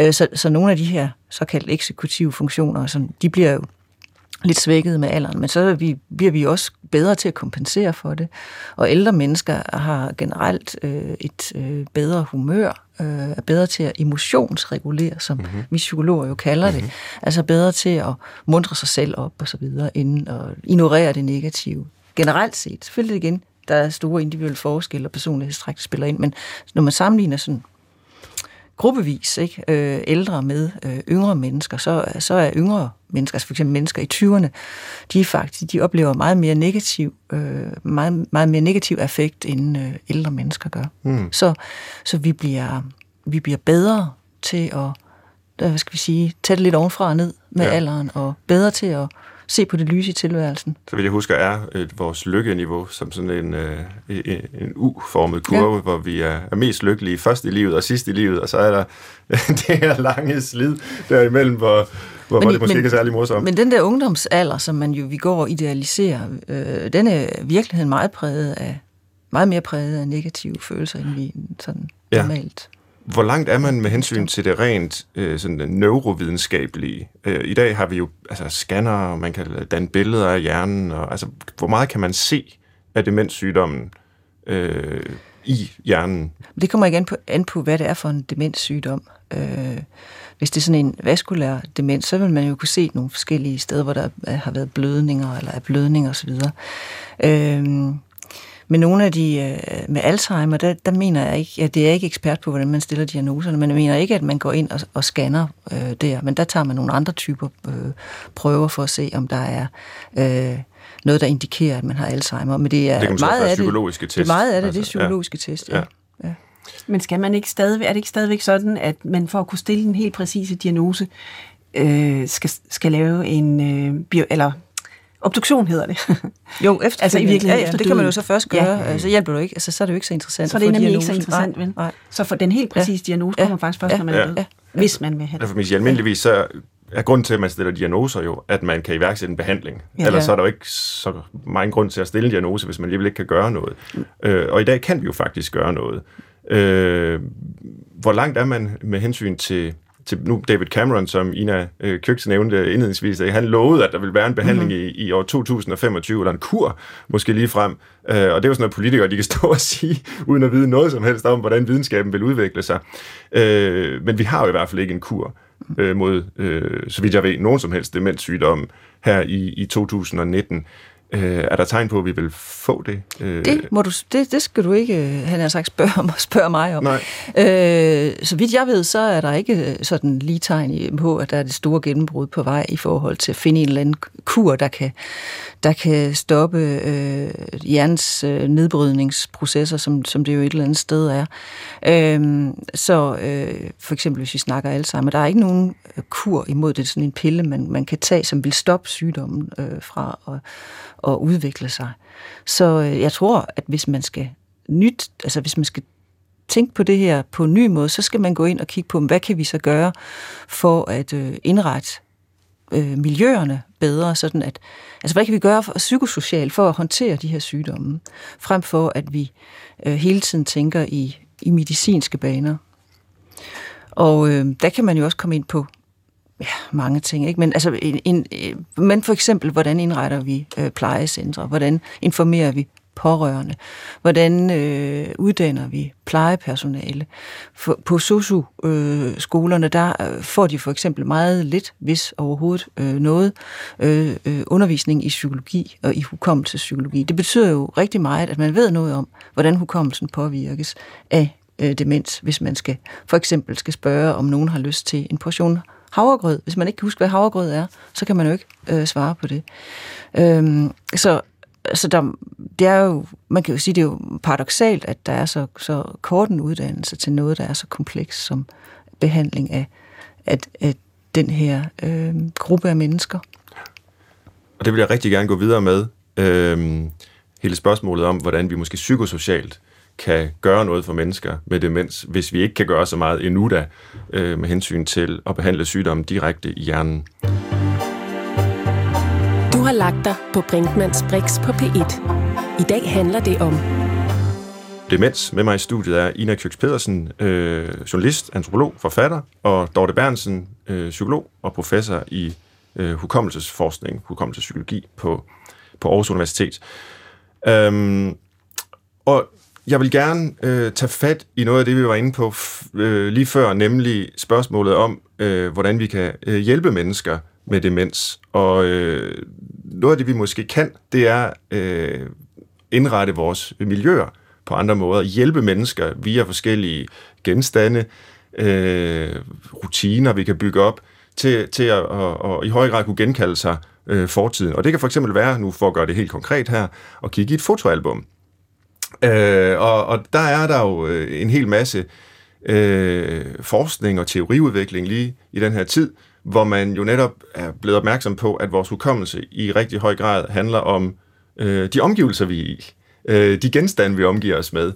Øh, så, så nogle af de her såkaldte eksekutive funktioner, sådan, de bliver jo lidt svækket med alderen, men så vi, bliver vi også bedre til at kompensere for det. Og ældre mennesker har generelt øh, et øh, bedre humør, øh, er bedre til at emotionsregulere, som mm-hmm. vi psykologer jo kalder mm-hmm. det. Altså bedre til at mundre sig selv op og så videre, inden at ignorere det negative. Generelt set, selvfølgelig igen, der er store individuelle forskelle og personlighedstræk, der spiller ind, men når man sammenligner sådan gruppevis ikke? Øh, ældre med øh, yngre mennesker, så, så er yngre mennesker, altså for eksempel mennesker i 20'erne, de faktisk de oplever meget mere negativ, øh, meget, meget mere negativ effekt, end øh, ældre mennesker gør. Mm. Så, så vi bliver, vi bliver bedre til at, hvad skal vi sige, tage det lidt ovenfra og ned med ja. alderen, og bedre til at se på det lyse i tilværelsen. Så vil jeg huske, er et, vores lykkeniveau som sådan en, øh, en, en U-formet kurve, ja. hvor vi er, er mest lykkelige først i livet og sidst i livet, og så er der [laughs] det her lange slid derimellem, hvor, hvor, men, hvor det måske men, ikke er særlig morsomt. Men den der ungdomsalder, som man jo vi går og idealiserer, øh, den er virkeligheden meget præget af meget mere præget af negative følelser, end vi sådan ja. normalt hvor langt er man med hensyn til det rent øh, sådan neurovidenskabelige? Øh, I dag har vi jo altså, scanner, og man kan danne billeder af hjernen. Og, altså, hvor meget kan man se af demenssygdommen øh, i hjernen. Det kommer ikke an på, an på, hvad det er for en demenssygdom. Øh, hvis det er sådan en vaskulær demens, så vil man jo kunne se nogle forskellige steder, hvor der har været blødninger, eller er blødninger osv. Øh, men nogle af de øh, med Alzheimer, der, der mener jeg ikke, at det er jeg ikke ekspert på, hvordan man stiller diagnoserne, men jeg mener ikke, at man går ind og, og scanner øh, der, men der tager man nogle andre typer øh, prøver for at se, om der er øh, noget, der indikerer, at man har Alzheimer. Men det er det meget af psykologiske det, test. Det er meget af det, altså, det er psykologiske ja. test, ja. ja. ja. Men skal man ikke stadigvæk, er det ikke stadigvæk sådan, at man for at kunne stille en helt præcise diagnose, øh, skal, skal lave en øh, bio, eller obduktion hedder det. [laughs] jo, efter altså i virkeligheden ja, ja, det kan man jo så først gøre. Ja. Altså, så hjælper du ikke. Altså, så er det jo ikke så interessant Så er det nemlig ikke så interessant, vel? Nej. Så for den helt præcise ja. diagnose kommer faktisk først, ja. når man er død. Ja. Hvis man vil have det. Derfor, almindeligvis så er grunden til, at man stiller diagnoser jo, at man kan iværksætte en behandling. Ja. Ellers så er der jo ikke så meget grund til at stille en diagnose, hvis man alligevel ikke kan gøre noget. Mm. Øh, og i dag kan vi jo faktisk gøre noget. Øh, hvor langt er man med hensyn til, til nu David Cameron, som Ina øh, Køkse nævnte indledningsvis, han lovede, at der vil være en behandling mm-hmm. i, i år 2025, eller en kur, måske lige frem. Øh, og det er jo sådan noget, politikere de kan [laughs] stå og sige, uden at vide noget som helst om, hvordan videnskaben vil udvikle sig. Øh, men vi har jo i hvert fald ikke en kur øh, mod, øh, så vidt jeg ved, nogen som helst demenssygdom her i, i 2019. Øh, er der tegn på, at vi vil få det? Øh, det, må du, det, det skal du ikke, han har sagt, spørge, spørge mig om. Nej. Øh, så vidt jeg ved, så er der ikke øh, sådan lige tegn på, at der er det store gennembrud på vej i forhold til at finde en eller anden kur, der kan, der kan stoppe øh, hjernens øh, nedbrydningsprocesser, som, som det jo et eller andet sted er. Øh, så øh, for eksempel, hvis vi snakker Alzheimer, der er ikke nogen kur imod det, sådan en pille, man, man kan tage, som vil stoppe sygdommen øh, fra at at udvikle sig. Så øh, jeg tror, at hvis man skal nyt, altså hvis man skal tænke på det her på en ny måde, så skal man gå ind og kigge på, hvad kan vi så gøre for at øh, indrette øh, miljøerne bedre, sådan at, altså hvad kan vi gøre for, psykosocialt for at håndtere de her sygdomme, frem for at vi øh, hele tiden tænker i, i medicinske baner. Og øh, der kan man jo også komme ind på ja, mange ting, ikke? Men, altså, en, en, men for eksempel, hvordan indretter vi øh, plejecentre? Hvordan informerer vi pårørende? Hvordan øh, uddanner vi plejepersonale? For, på SOSU-skolerne, øh, der får de for eksempel meget lidt, hvis overhovedet øh, noget, øh, øh, undervisning i psykologi og i hukommelsespsykologi. Det betyder jo rigtig meget, at man ved noget om, hvordan hukommelsen påvirkes af øh, demens, hvis man skal for eksempel skal spørge, om nogen har lyst til en portion havregrød. Hvis man ikke kan huske, hvad havregrød er, så kan man jo ikke øh, svare på det. Øhm, så så der, det er jo, man kan jo sige, det er jo paradoxalt, at der er så, så kort en uddannelse til noget, der er så kompleks som behandling af, at, at den her øh, gruppe af mennesker. Og det vil jeg rigtig gerne gå videre med. Øh, hele spørgsmålet om, hvordan vi måske psykosocialt kan gøre noget for mennesker med demens, hvis vi ikke kan gøre så meget endnu da, øh, med hensyn til at behandle sygdommen direkte i hjernen. Du har lagt dig på Brinkmanns Brix på P1. I dag handler det om demens. Med mig i studiet er Ina Kjøks Pedersen, øh, journalist, antropolog, forfatter, og Dorte Bernsen, øh, psykolog og professor i øh, hukommelsesforskning, hukommelsespsykologi på, på Aarhus Universitet. Øhm, og jeg vil gerne øh, tage fat i noget af det, vi var inde på øh, lige før, nemlig spørgsmålet om, øh, hvordan vi kan øh, hjælpe mennesker med demens. Og øh, noget af det, vi måske kan, det er øh, indrette vores miljøer på andre måder. Hjælpe mennesker via forskellige genstande, øh, rutiner, vi kan bygge op, til, til at, at, at i høj grad kunne genkalde sig øh, fortiden. Og det kan for eksempel være, nu for at gøre det helt konkret her, at kigge i et fotoalbum. Øh, og, og der er der jo øh, en hel masse øh, forskning og teoriudvikling lige i den her tid, hvor man jo netop er blevet opmærksom på, at vores hukommelse i rigtig høj grad handler om øh, de omgivelser, vi er i. Øh, de genstande, vi omgiver os med.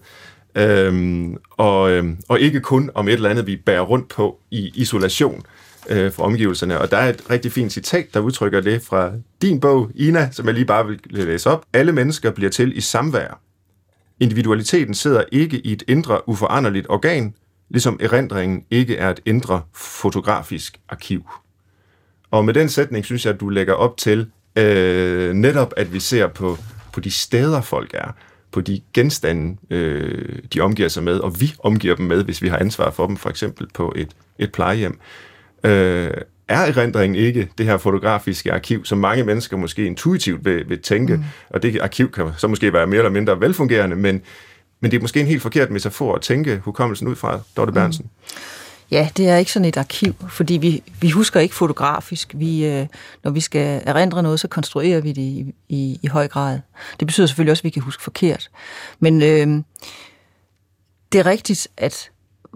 Øh, og, øh, og ikke kun om et eller andet, vi bærer rundt på i isolation øh, for omgivelserne. Og der er et rigtig fint citat, der udtrykker det fra din bog, Ina, som jeg lige bare vil læse op. Alle mennesker bliver til i samvær Individualiteten sidder ikke i et indre uforanderligt organ, ligesom erindringen ikke er et indre fotografisk arkiv. Og med den sætning synes jeg, at du lægger op til øh, netop, at vi ser på, på de steder, folk er, på de genstande, øh, de omgiver sig med, og vi omgiver dem med, hvis vi har ansvar for dem, for eksempel på et, et plejehjem. Øh, er erindringen ikke det her fotografiske arkiv, som mange mennesker måske intuitivt vil, vil tænke, mm. og det arkiv kan så måske være mere eller mindre velfungerende, men, men det er måske en helt forkert metafor at tænke hukommelsen ud fra, Dorte Bernsen. Mm. Ja, det er ikke sådan et arkiv, fordi vi, vi husker ikke fotografisk. Vi, øh, når vi skal erindre noget, så konstruerer vi det i, i, i høj grad. Det betyder selvfølgelig også, at vi kan huske forkert. Men øh, det er rigtigt, at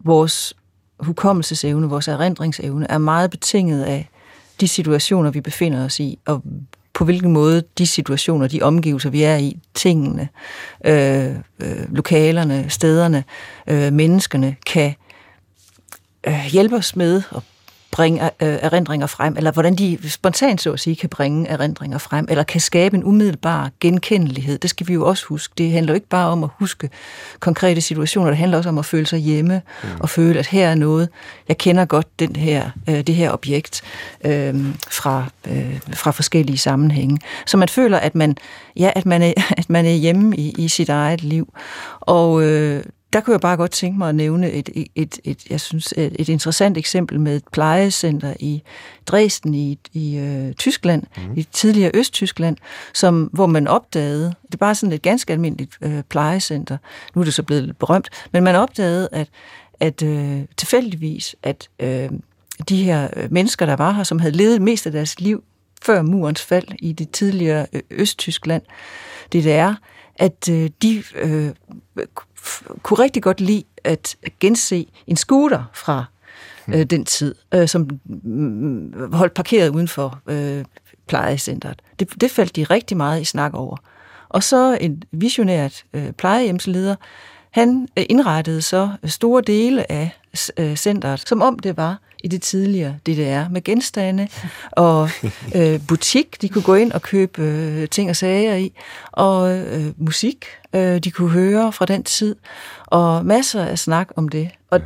vores hukommelsesevne, vores erindringsevne, er meget betinget af de situationer, vi befinder os i, og på hvilken måde de situationer, de omgivelser, vi er i, tingene, øh, øh, lokalerne, stederne, øh, menneskene, kan øh, hjælpe os med at bringe øh, erindringer frem, eller hvordan de spontant, så at sige, kan bringe erindringer frem, eller kan skabe en umiddelbar genkendelighed. Det skal vi jo også huske. Det handler jo ikke bare om at huske konkrete situationer, det handler også om at føle sig hjemme, mm. og føle, at her er noget, jeg kender godt den her, øh, det her objekt øh, fra, øh, fra forskellige sammenhænge. Så man føler, at man, ja, at man, er, [laughs] at man er hjemme i, i sit eget liv. Og øh, der kunne jeg bare godt tænke mig at nævne et, et, et, et jeg synes, et, et interessant eksempel med et plejecenter i Dresden i, i øh, Tyskland, mm. i tidligere Østtyskland, som, hvor man opdagede, det er bare sådan et ganske almindeligt øh, plejecenter, nu er det så blevet lidt berømt, men man opdagede, at, at øh, tilfældigvis, at øh, de her øh, mennesker, der var her, som havde levet mest af deres liv før murens fald i det tidligere øh, Østtyskland, DDR, at øh, de øh, kunne rigtig godt lide at gense en scooter fra øh, hmm. den tid, øh, som mm, holdt parkeret uden for øh, plejecentret. Det, det faldt de rigtig meget i snak over. Og så en visionært øh, plejehjemsleder, han øh, indrettede så store dele af øh, centret, som om det var i det tidligere DDR, med genstande [laughs] og øh, butik, de kunne gå ind og købe øh, ting og sager i, og øh, musik, øh, de kunne høre fra den tid, og masser af snak om det. Og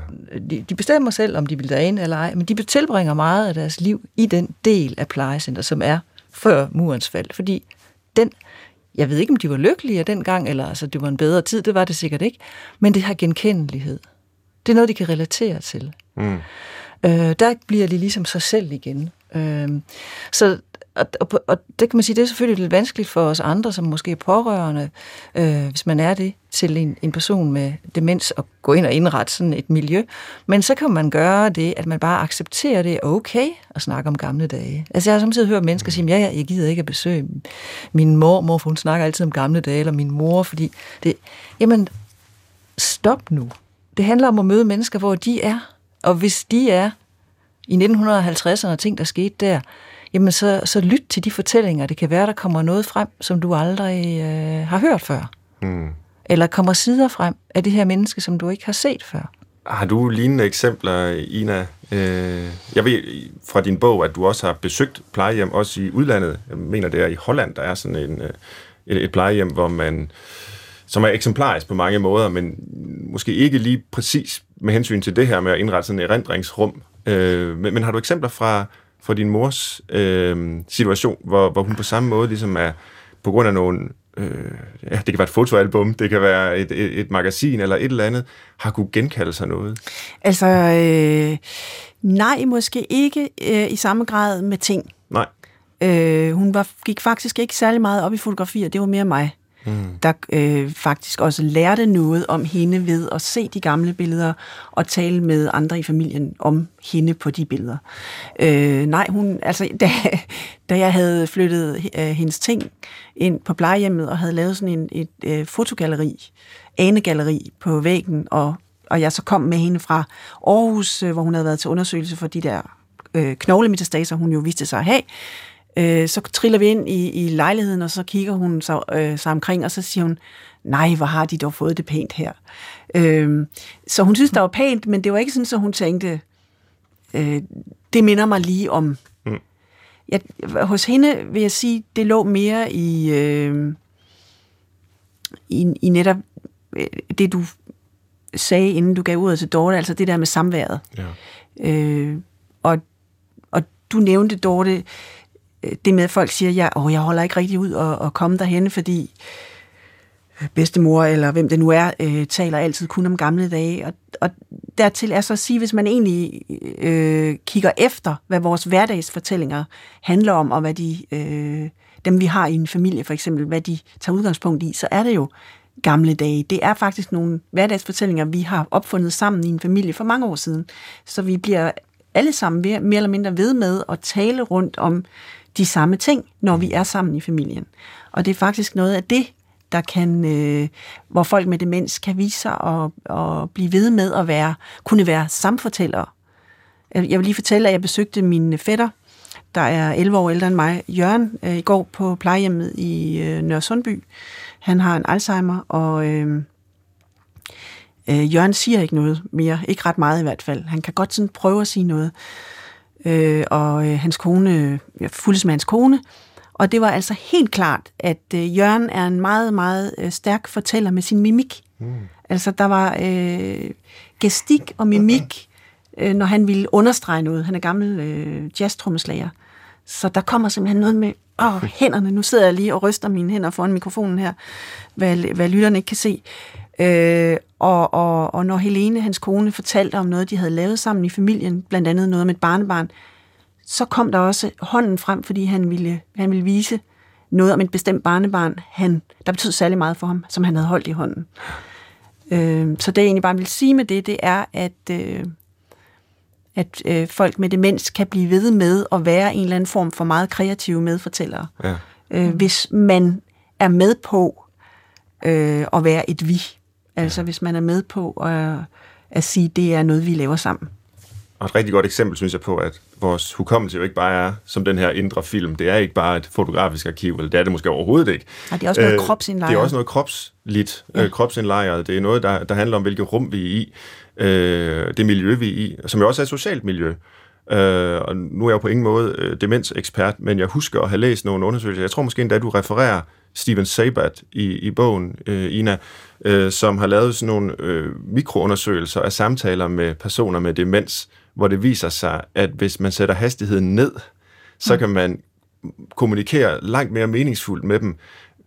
de, de bestemmer selv, om de vil derind eller ej, men de tilbringer meget af deres liv i den del af plejecenter, som er før murens fald, fordi den jeg ved ikke, om de var lykkelige dengang, eller altså, det var en bedre tid, det var det sikkert ikke, men det har genkendelighed. Det er noget, de kan relatere til. Mm. Øh, der bliver de ligesom sig selv igen. Øh, så og, og, og det kan man sige, det er selvfølgelig lidt vanskeligt for os andre, som måske er pårørende, øh, hvis man er det, til en, en person med demens, at gå ind og indrette sådan et miljø. Men så kan man gøre det, at man bare accepterer det okay at snakke om gamle dage. Altså jeg har samtidig hørt mennesker sige, ja, ja, jeg gider ikke at besøge min mor, for hun snakker altid om gamle dage, eller min mor, fordi det... Jamen, stop nu. Det handler om at møde mennesker, hvor de er. Og hvis de er i 1950'erne ting, der skete der, jamen så, så lyt til de fortællinger. Det kan være, der kommer noget frem, som du aldrig øh, har hørt før. Mm. Eller kommer sider frem af det her menneske, som du ikke har set før. Har du lignende eksempler, Ina? Øh, jeg ved fra din bog, at du også har besøgt plejehjem, også i udlandet. Jeg mener, det er i Holland, der er sådan en, øh, et, et plejehjem, hvor man som er eksemplarisk på mange måder, men måske ikke lige præcis med hensyn til det her med at indrette sådan et erindringsrum. Øh, men, men har du eksempler fra, fra din mors øh, situation, hvor, hvor hun på samme måde ligesom er på grund af nogle øh, ja, det kan være et fotoalbum, det kan være et, et, et magasin eller et eller andet, har kunne genkalde sig noget? Altså, øh, nej, måske ikke øh, i samme grad med ting. Nej. Øh, hun var, gik faktisk ikke særlig meget op i fotografier, det var mere mig mm. der øh, faktisk også lærte noget om hende ved at se de gamle billeder og tale med andre i familien om hende på de billeder. Øh, nej, hun, altså, [laughs] da, da jeg havde flyttet øh, hendes ting ind på plejehjemmet og havde lavet sådan en, et øh, fotogalleri, anegalleri på væggen, og, og jeg så kom med hende fra Aarhus, øh, hvor hun havde været til undersøgelse for de der øh, knoglemetastaser, hun jo viste sig at have, Øh, så triller vi ind i, i lejligheden, og så kigger hun sig, øh, sig omkring, og så siger hun, nej, hvor har de dog fået det pænt her. Øh, så hun synes, det var pænt, men det var ikke sådan, så hun tænkte, øh, det minder mig lige om. Mm. Jeg, hos hende vil jeg sige, det lå mere i, øh, i, i netop øh, det, du sagde, inden du gav ordet til Dorte, altså det der med samværet. Ja. Øh, og, og du nævnte, Dorte, Øh, det med, at folk siger, ja, åh, jeg holder ikke rigtig ud og, og komme derhen, fordi øh, bedstemor, eller hvem det nu er, øh, taler altid kun om gamle dage. Og, og dertil er så at sige, hvis man egentlig øh, kigger efter, hvad vores hverdagsfortællinger handler om, og hvad de, øh, dem vi har i en familie for eksempel, hvad de tager udgangspunkt i, så er det jo gamle dage. Det er faktisk nogle hverdagsfortællinger, vi har opfundet sammen i en familie for mange år siden. Så vi bliver alle sammen mere eller mindre ved med at tale rundt om de samme ting, når vi er sammen i familien. Og det er faktisk noget af det, der kan, øh, hvor folk med demens kan vise sig og, og blive ved med at være, kunne være samfortællere. Jeg vil lige fortælle, at jeg besøgte min fætter, der er 11 år ældre end mig, Jørgen, øh, i går på plejehjemmet i øh, Nørresundby. Han har en Alzheimer, og øh, øh, Jørgen siger ikke noget mere. Ikke ret meget i hvert fald. Han kan godt sådan prøve at sige noget. Øh, og øh, hans kone, jeg fulgtes med hans kone, og det var altså helt klart, at øh, Jørgen er en meget, meget øh, stærk fortæller med sin mimik. Mm. Altså, der var øh, gestik og mimik, øh, når han ville understrege noget. Han er gammel øh, jazztrommeslager. Så der kommer simpelthen noget med åh, hænderne. Nu sidder jeg lige og ryster mine hænder foran mikrofonen her, hvad, hvad lytterne ikke kan se. Øh, og, og, og når Helene, hans kone, fortalte om noget, de havde lavet sammen i familien, blandt andet noget med et barnebarn, så kom der også hånden frem, fordi han ville, han ville vise noget om et bestemt barnebarn, han, der betød særlig meget for ham, som han havde holdt i hånden. Øh, så det jeg egentlig bare vil sige med det, det er, at, øh, at øh, folk med demens kan blive ved med at være en eller anden form for meget kreative medfortællere. Ja. Øh, hvis man er med på øh, at være et vi. Altså hvis man er med på at, at sige, det er noget, vi laver sammen. Og et rigtig godt eksempel, synes jeg, på, at vores hukommelse jo ikke bare er som den her indre film. Det er ikke bare et fotografisk arkiv, eller det er det måske overhovedet ikke. Ja, det er også noget øh, kropsindlejret. Det er også noget kropsligt, ja. øh, kropsindlejret. Det er noget, der, der handler om, hvilket rum vi er i, øh, det miljø, vi er i, som jo også er et socialt miljø. Øh, og nu er jeg jo på ingen måde øh, demensekspert, men jeg husker at have læst nogle undersøgelser. Jeg tror måske endda, du refererer Steven Sabat i, i bogen, øh, Ina, øh, som har lavet sådan nogle øh, mikroundersøgelser af samtaler med personer med demens, hvor det viser sig, at hvis man sætter hastigheden ned, så mm. kan man kommunikere langt mere meningsfuldt med dem.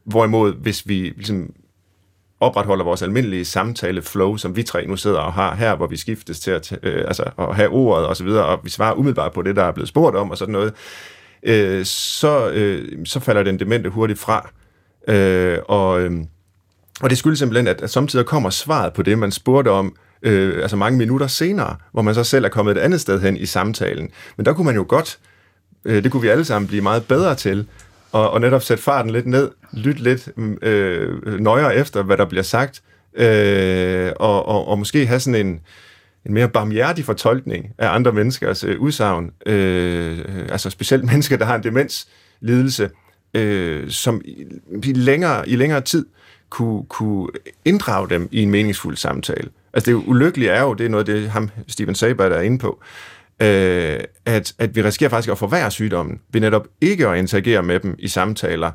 Hvorimod, hvis vi ligesom opretholder vores almindelige samtale-flow, som vi tre nu sidder og har her, hvor vi skiftes til at, øh, altså, at have ordet og så videre, og vi svarer umiddelbart på det, der er blevet spurgt om og sådan noget, øh, så, øh, så falder den demente hurtigt fra. Øh, og, øh, og det skyldes simpelthen, at, at samtidig kommer svaret på det, man spurgte om, øh, altså mange minutter senere, hvor man så selv er kommet et andet sted hen i samtalen. Men der kunne man jo godt, øh, det kunne vi alle sammen blive meget bedre til, og, og netop sætte farten lidt ned, lytte lidt mm, øh, nøjere efter, hvad der bliver sagt, øh, og, og, og måske have sådan en, en mere barmhjertig fortolkning af andre menneskers øh, udsagn, øh, altså specielt [laughs] mennesker, der har en demenslidelse, øh, som i længere, i længere tid kunne, kunne inddrage dem i en meningsfuld samtale. Altså det ulykkelige er jo, det er noget, det ham, Steven Sabat er inde på, øh, at, at vi risikerer faktisk at forværre sygdommen ved netop ikke at interagere med dem i samtaler.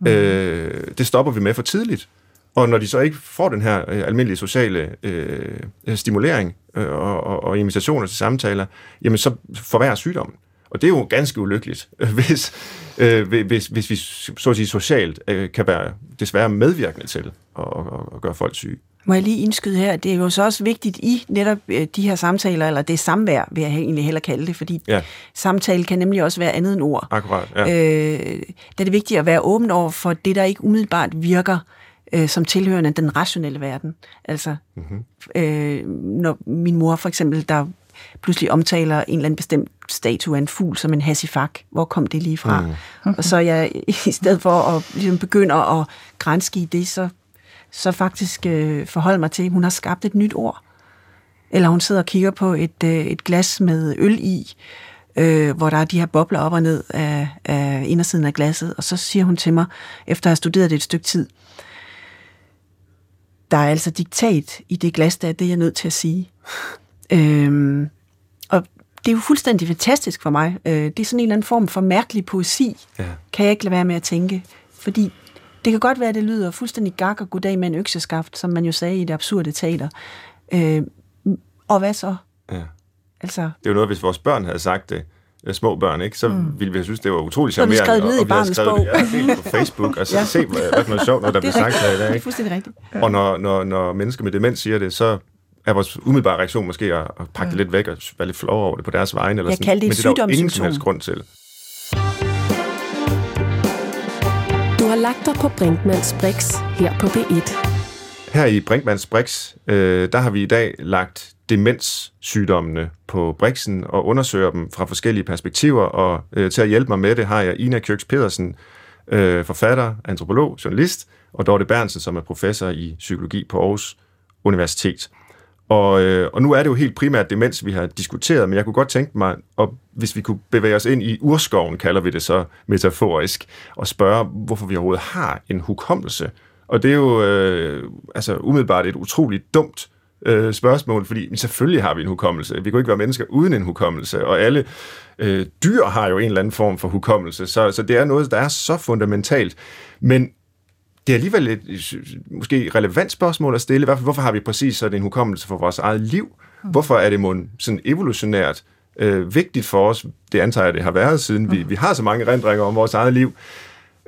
Mm. Øh, det stopper vi med for tidligt. Og når de så ikke får den her øh, almindelige sociale øh, stimulering øh, og, og, og invitationer til samtaler, jamen så forværrer sygdommen. Og det er jo ganske ulykkeligt, hvis, øh, hvis, hvis vi så at sige socialt øh, kan være desværre medvirkende til at, at, at gøre folk syge. Må jeg lige indskyde her, det er jo så også vigtigt i netop øh, de her samtaler, eller det samvær, vil jeg egentlig hellere kalde det, fordi ja. samtale kan nemlig også være andet end ord. Akkurat, ja. Øh, der er det vigtigt at være åben over for det, der ikke umiddelbart virker øh, som tilhørende den rationelle verden. Altså, mm-hmm. øh, når min mor for eksempel, der pludselig omtaler en eller anden bestemt statue af en fugl som en hasifak. Hvor kom det lige fra? Mm. Og så jeg, i stedet for at ligesom, begynde at grænske i det, så så faktisk øh, forholde mig til, at hun har skabt et nyt ord. Eller hun sidder og kigger på et, øh, et glas med øl i, øh, hvor der er de her bobler op og ned af, af indersiden af glasset, og så siger hun til mig, efter at have studeret det et stykke tid, der er altså diktat i det glas, der er det, jeg er nødt til at sige. [laughs] øhm, det er jo fuldstændig fantastisk for mig. Øh, det er sådan en eller anden form for mærkelig poesi, ja. kan jeg ikke lade være med at tænke. Fordi det kan godt være, at det lyder fuldstændig gak og goddag med en økseskaft, som man jo sagde i det absurde teater. Øh, og hvad så? Ja. Altså, det er jo noget, hvis vores børn havde sagt det, øh, små børn, ikke? så mm. ville vi have synes, det var utrolig Så har vi charmerende. skrevet ned i barnets bog. det ja, på Facebook, og så [laughs] Ja. se, hvad, hvad for noget sjovt, noget, der bliver er sagt her i dag. Det er fuldstændig rigtigt. Og når, når, når mennesker med demens siger det, så er vores umiddelbare reaktion måske at, at pakke det lidt væk og være lidt flov over det på deres vegne. Eller Jeg sådan. kalder det et Men det er der ingen som helst grund til. Du har lagt dig på Brinkmanns Brix her på B1. Her i Brinkmanns Brix, øh, der har vi i dag lagt demenssygdommene på Brixen og undersøger dem fra forskellige perspektiver, og øh, til at hjælpe mig med det har jeg Ina Kjøks Pedersen, øh, forfatter, antropolog, journalist, og Dorte Bernsen, som er professor i psykologi på Aarhus Universitet. Og, øh, og nu er det jo helt primært demens, vi har diskuteret, men jeg kunne godt tænke mig, og hvis vi kunne bevæge os ind i urskoven, kalder vi det så metaforisk, og spørge, hvorfor vi overhovedet har en hukommelse. Og det er jo øh, altså umiddelbart et utroligt dumt øh, spørgsmål, fordi men selvfølgelig har vi en hukommelse. Vi kan jo ikke være mennesker uden en hukommelse, og alle øh, dyr har jo en eller anden form for hukommelse, så, så det er noget, der er så fundamentalt. Men det er alligevel et måske relevant spørgsmål at stille. Hvorfor, hvorfor har vi præcis sådan en hukommelse for vores eget liv? Hvorfor er det mon sådan evolutionært øh, vigtigt for os? Det antager jeg, det har været, siden vi, vi har så mange erindringer om vores eget liv.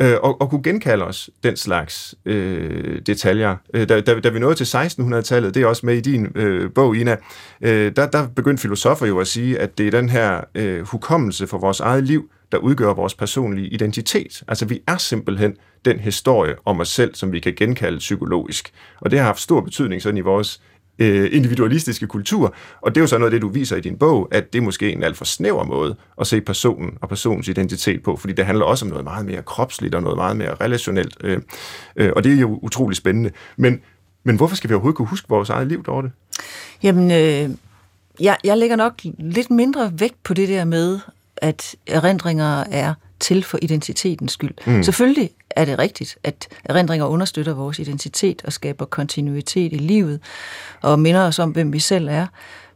Øh, og, og kunne genkalde os den slags øh, detaljer. Øh, da, da, da vi nåede til 1600-tallet, det er også med i din øh, bog, Ina, øh, der, der begyndte filosofer jo at sige, at det er den her øh, hukommelse for vores eget liv, der udgør vores personlige identitet. Altså vi er simpelthen den historie om os selv, som vi kan genkalde psykologisk. Og det har haft stor betydning sådan i vores øh, individualistiske kultur. Og det er jo så noget af det, du viser i din bog, at det er måske en alt for snæver måde at se personen og personens identitet på, fordi det handler også om noget meget mere kropsligt og noget meget mere relationelt. Øh, øh, og det er jo utrolig spændende. Men, men hvorfor skal vi overhovedet kunne huske vores eget liv, Dorte? Jamen, øh, jeg, jeg lægger nok lidt mindre vægt på det der med, at erindringer er til for identitetens skyld. Mm. Selvfølgelig er det rigtigt, at erindringer understøtter vores identitet og skaber kontinuitet i livet og minder os om, hvem vi selv er.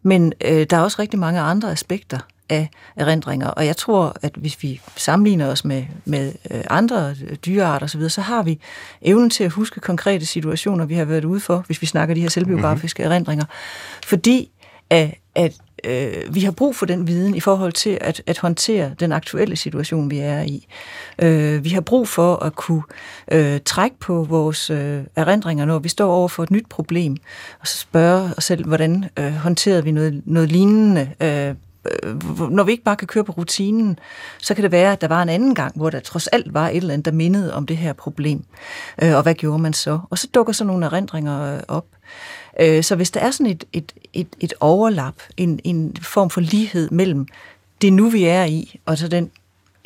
Men øh, der er også rigtig mange andre aspekter af erindringer, og jeg tror, at hvis vi sammenligner os med, med øh, andre dyrearter osv., så har vi evnen til at huske konkrete situationer, vi har været ude for, hvis vi snakker de her selvbiografiske mm-hmm. erindringer. Fordi at, at øh, vi har brug for den viden i forhold til at, at håndtere den aktuelle situation, vi er i. Øh, vi har brug for at kunne øh, trække på vores øh, erindringer, når vi står over for et nyt problem, og så spørge os selv, hvordan øh, håndterede vi noget, noget lignende øh, øh, når vi ikke bare kan køre på rutinen, så kan det være, at der var en anden gang, hvor der trods alt var et eller andet, der mindede om det her problem. Øh, og hvad gjorde man så? Og så dukker så nogle erindringer øh, op. Øh, så hvis der er sådan et, et, et, et overlap, en, en form for lighed mellem det nu, vi er i, og så den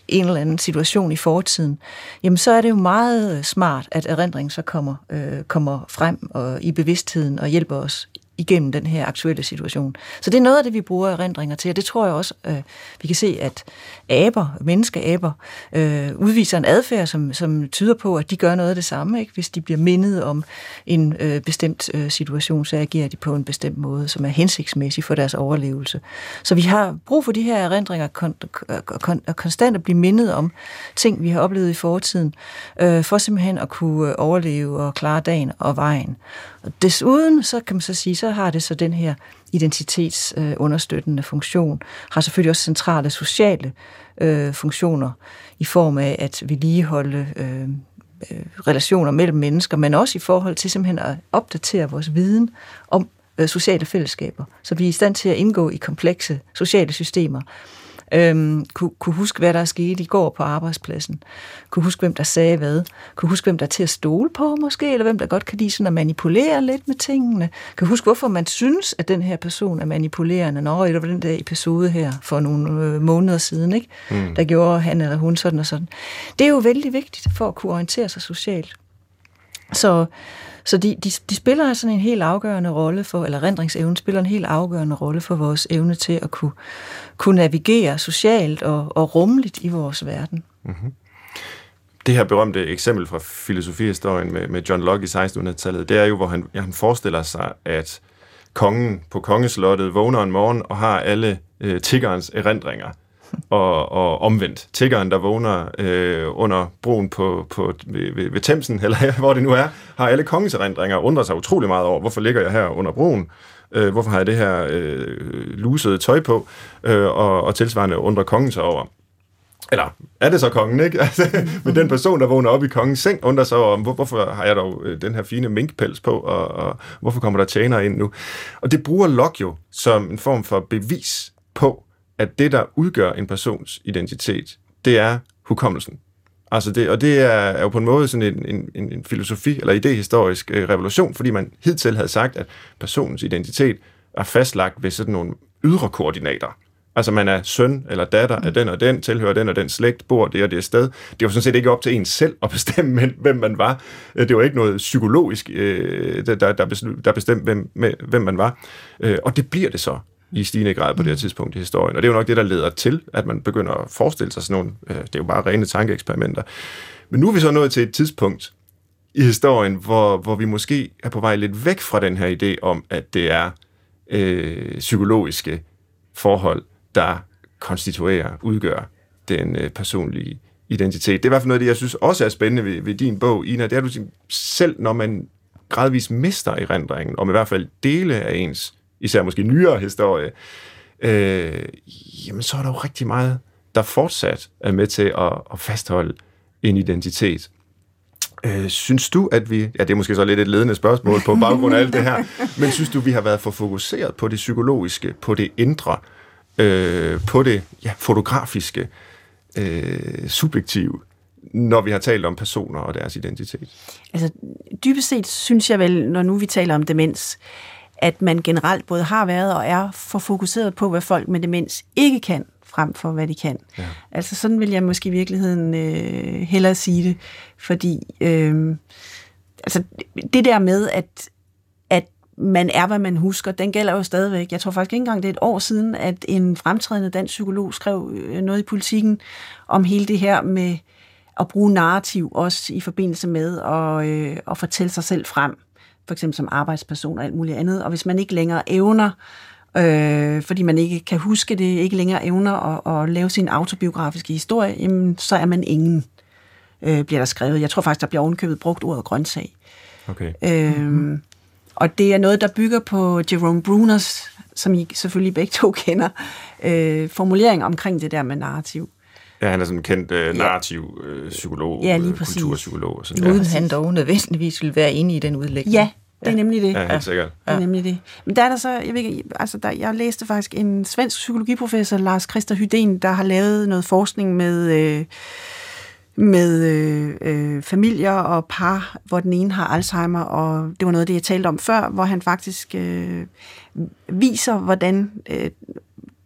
en eller anden situation i fortiden, jamen så er det jo meget smart, at erindringen så kommer, øh, kommer frem og i bevidstheden og hjælper os igennem den her aktuelle situation. Så det er noget af det, vi bruger erindringer til, og det tror jeg også, øh, vi kan se, at aber, menneskeaber, øh, udviser en adfærd, som, som tyder på, at de gør noget af det samme. Ikke? Hvis de bliver mindet om en øh, bestemt øh, situation, så agerer de på en bestemt måde, som er hensigtsmæssig for deres overlevelse. Så vi har brug for de her erindringer kon- kon- konstant at blive mindet om ting, vi har oplevet i fortiden, øh, for simpelthen at kunne øh, overleve og klare dagen og vejen. Og desuden, så kan man så sige, så har det så den her identitetsunderstøttende øh, funktion, har selvfølgelig også centrale sociale øh, funktioner i form af at vedligeholde øh, øh, relationer mellem mennesker, men også i forhold til simpelthen at opdatere vores viden om øh, sociale fællesskaber, så vi er i stand til at indgå i komplekse sociale systemer, øhm, kunne, kunne huske, hvad der er sket i går på arbejdspladsen, kunne huske, hvem der sagde hvad, kunne huske, hvem der er til at stole på måske, eller hvem der godt kan lide sådan at manipulere lidt med tingene, kan huske, hvorfor man synes, at den her person er manipulerende. Nå, det var den der episode her for nogle øh, måneder siden, ikke? Mm. der gjorde han eller hun sådan og sådan. Det er jo vældig vigtigt for at kunne orientere sig socialt. Så, så de, de, de spiller sådan en helt afgørende rolle for, eller rendringsevnen spiller en helt afgørende rolle for vores evne til at kunne, kunne navigere socialt og, og rummeligt i vores verden. Mm-hmm. Det her berømte eksempel fra filosofihistorien med, med John Locke i 1600-tallet, det er jo, hvor han, ja, han forestiller sig, at kongen på kongeslottet vågner en morgen og har alle øh, tiggerens erindringer og, og omvendt. Tiggeren, der vågner øh, under broen på, på, ved, ved, ved Thamesen, eller [laughs] hvor det nu er, har alle kongens erindringer og undrer sig utrolig meget over, hvorfor ligger jeg her under broen? Øh, hvorfor har jeg det her øh, lusede tøj på? Øh, og, og tilsvarende undrer kongen sig over, eller er det så kongen, ikke? [laughs] Altså, men den person, der vågner op i kongens seng, undrer sig over, hvor, hvorfor har jeg dog øh, den her fine minkpels på, og, og hvorfor kommer der tjener ind nu? Og det bruger Locke jo som en form for bevis på, at det, der udgør en persons identitet, det er hukommelsen. Altså det, og det er, er jo på en måde sådan en, en, en filosofi eller idehistorisk øh, revolution, fordi man hidtil havde sagt, at personens identitet er fastlagt ved sådan nogle ydre koordinater. Altså man er søn eller datter af den og den, tilhører den og den slægt, bor det og det sted. Det var sådan set ikke op til en selv at bestemme, hvem man var. Øh, det var ikke noget psykologisk, øh, der, der bestemte, hvem, hvem man var. Øh, og det bliver det så i stigende grad på det her tidspunkt i historien. Og det er jo nok det, der leder til, at man begynder at forestille sig sådan nogle, det er jo bare rene tankeeksperimenter. Men nu er vi så nået til et tidspunkt i historien, hvor, hvor vi måske er på vej lidt væk fra den her idé om, at det er øh, psykologiske forhold, der konstituerer, udgør den øh, personlige identitet. Det er i hvert fald noget af det, jeg synes også er spændende ved, ved din bog, Ina. Det er, du selv, når man gradvist mister erindringen, om i hvert fald dele af ens, især måske nyere historie, øh, jamen så er der jo rigtig meget, der fortsat er med til at, at fastholde en identitet. Øh, synes du, at vi... Ja, det er måske så lidt et ledende spørgsmål på baggrund af alt det her, [laughs] men synes du, vi har været for fokuseret på det psykologiske, på det indre, øh, på det ja, fotografiske, øh, subjektive, når vi har talt om personer og deres identitet? Altså, dybest set synes jeg vel, når nu vi taler om demens, at man generelt både har været og er for fokuseret på, hvad folk med demens ikke kan, frem for hvad de kan. Ja. Altså sådan vil jeg måske i virkeligheden øh, hellere sige det, fordi øh, altså, det der med, at, at man er, hvad man husker, den gælder jo stadigvæk. Jeg tror faktisk ikke engang, det er et år siden, at en fremtrædende dansk psykolog skrev øh, noget i politikken om hele det her med at bruge narrativ, også i forbindelse med at, øh, at fortælle sig selv frem, for eksempel som arbejdsperson og alt muligt andet. Og hvis man ikke længere evner, øh, fordi man ikke kan huske det, ikke længere evner at, at lave sin autobiografiske historie, jamen, så er man ingen, øh, bliver der skrevet. Jeg tror faktisk, der bliver ovenkøbet brugt ordet grøntsag. Okay. Øh, mm-hmm. Og det er noget, der bygger på Jerome Bruners, som I selvfølgelig begge to kender, øh, formulering omkring det der med narrativ. Ja, han er sådan en kendt øh, narrativ øh, psykolog, ja, lige præcis. kulturpsykolog. Og sådan, Uden ja. han dog nødvendigvis ville være enig i den udlægning. Ja, det er ja. nemlig det. Ja, helt sikkert. Det er nemlig det. Men der er der så, jeg ved ikke, altså der, jeg læste faktisk en svensk psykologiprofessor, Lars Christer Hydén, der har lavet noget forskning med... Øh, med øh, øh, familier og par, hvor den ene har Alzheimer, og det var noget af det, jeg talte om før, hvor han faktisk øh, viser, hvordan øh,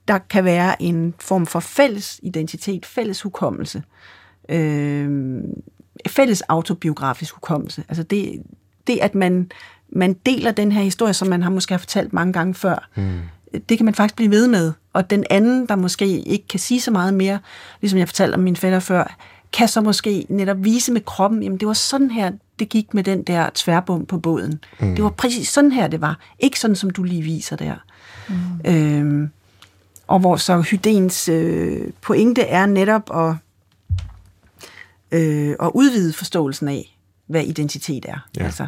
der kan være en form for fælles identitet, fælles hukommelse, øh, fælles autobiografisk hukommelse. Altså det, det at man, man deler den her historie, som man har måske har fortalt mange gange før, mm. det kan man faktisk blive ved med. Og den anden, der måske ikke kan sige så meget mere, ligesom jeg fortalte om min fætter før, kan så måske netop vise med kroppen, jamen det var sådan her, det gik med den der tværbom på båden. Mm. Det var præcis sådan her, det var. Ikke sådan, som du lige viser der. Mm. Øhm, og hvor så Hydens øh, pointe er netop at, øh, at udvide forståelsen af, hvad identitet er. Ja. Altså.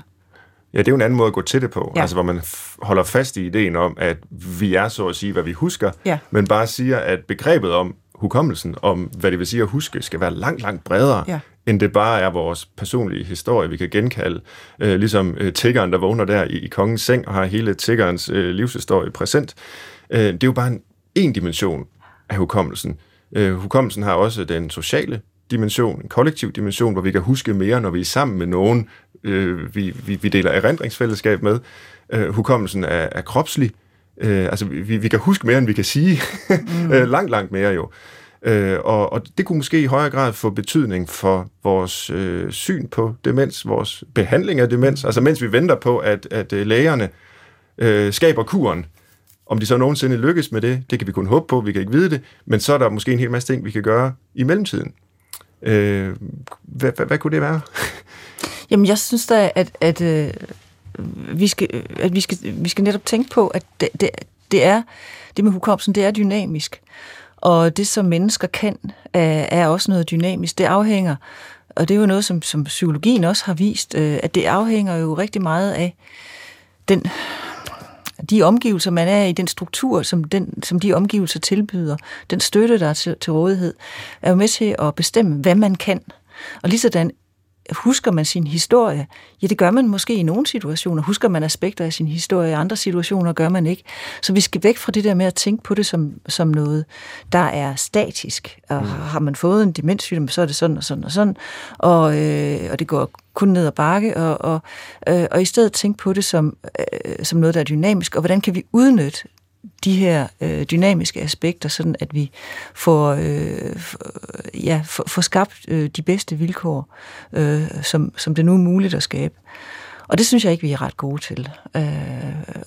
Ja, det er jo en anden måde at gå til det på. Ja. Altså, hvor man holder fast i ideen om, at vi er så at sige, hvad vi husker, ja. men bare siger, at begrebet om hukommelsen, om hvad det vil sige at huske, skal være langt, langt bredere, ja. end det bare er vores personlige historie, vi kan genkalde. Øh, ligesom øh, tiggeren, der vågner der i, i kongens seng og har hele tiggerens øh, livshistorie præsent. Øh, det er jo bare en, en dimension af hukommelsen. Øh, hukommelsen har også den sociale dimension, en kollektiv dimension, hvor vi kan huske mere, når vi er sammen med nogen, øh, vi, vi, vi deler erindringsfællesskab med. Øh, hukommelsen er, er kropslig, Øh, altså, vi, vi kan huske mere, end vi kan sige. mm. [laughs] øh, langt, langt mere jo. Øh, og, og det kunne måske i højere grad få betydning for vores øh, syn på demens, vores behandling af demens. Altså mens vi venter på, at, at øh, lægerne øh, skaber kuren, om de så nogensinde lykkes med det, det kan vi kun håbe på, vi kan ikke vide det, men så er der måske en hel masse ting, vi kan gøre i mellemtiden. Øh, hvad, hvad, hvad kunne det være? [laughs] Jamen, jeg synes da, at, at øh, vi skal, at vi skal, vi skal netop tænke på, at det, det, det er, det med hukommelsen, det er dynamisk. Og det, som mennesker kan, er, er også noget dynamisk. Det afhænger, og det er jo noget, som, som psykologien også har vist, øh, at det afhænger jo rigtig meget af den de omgivelser, man er i, den struktur, som, den, som de omgivelser tilbyder, den støtte, der er til, til rådighed, er jo med til at bestemme, hvad man kan. Og lige sådan husker man sin historie? Ja, det gør man måske i nogle situationer. Husker man aspekter af sin historie, i andre situationer gør man ikke. Så vi skal væk fra det der med at tænke på det som, som noget, der er statisk. Og mm. har man fået en demenssygdom, så er det sådan og sådan og sådan. Og, øh, og det går kun ned ad bakke. Og, og, øh, og i stedet tænke på det som, øh, som noget, der er dynamisk. Og hvordan kan vi udnytte de her øh, dynamiske aspekter, sådan at vi får, øh, ja, får, får skabt øh, de bedste vilkår, øh, som, som det nu er muligt at skabe. Og det synes jeg ikke, vi er ret gode til. Øh,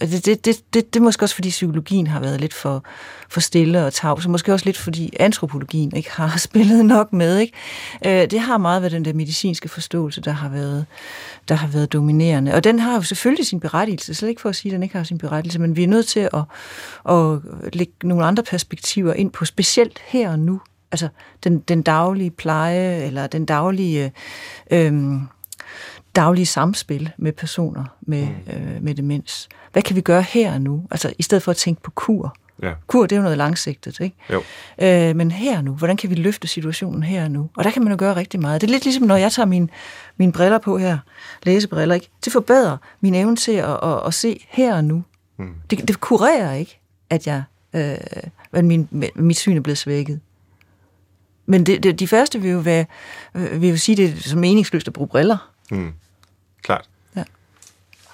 det, det, det, det, det er måske også, fordi psykologien har været lidt for, for stille og tavs, og måske også lidt, fordi antropologien ikke har [laughs] spillet nok med. Ikke? Øh, det har meget været den der medicinske forståelse, der har været, der har været dominerende. Og den har jo selvfølgelig sin berettigelse, slet ikke for at sige, at den ikke har sin berettigelse, men vi er nødt til at, at lægge nogle andre perspektiver ind på, specielt her og nu. Altså den, den daglige pleje, eller den daglige... Øh, øhm, daglige samspil med personer med, mm. øh, med demens. Hvad kan vi gøre her og nu? Altså i stedet for at tænke på kur. Ja. Kur, det er jo noget langsigtet, ikke? Jo. Øh, men her nu, hvordan kan vi løfte situationen her og nu? Og der kan man jo gøre rigtig meget. Det er lidt ligesom, når jeg tager mine, mine briller på her, læsebriller, ikke? Det forbedrer min evne til at, at, at se her og nu. Mm. Det, det kurerer ikke, at jeg, øh, at min, mit syn er blevet svækket. Men det, det, de første vil jo, være, øh, vil jo sige, det er som meningsløst at bruge briller. Mm. Klart. Ja.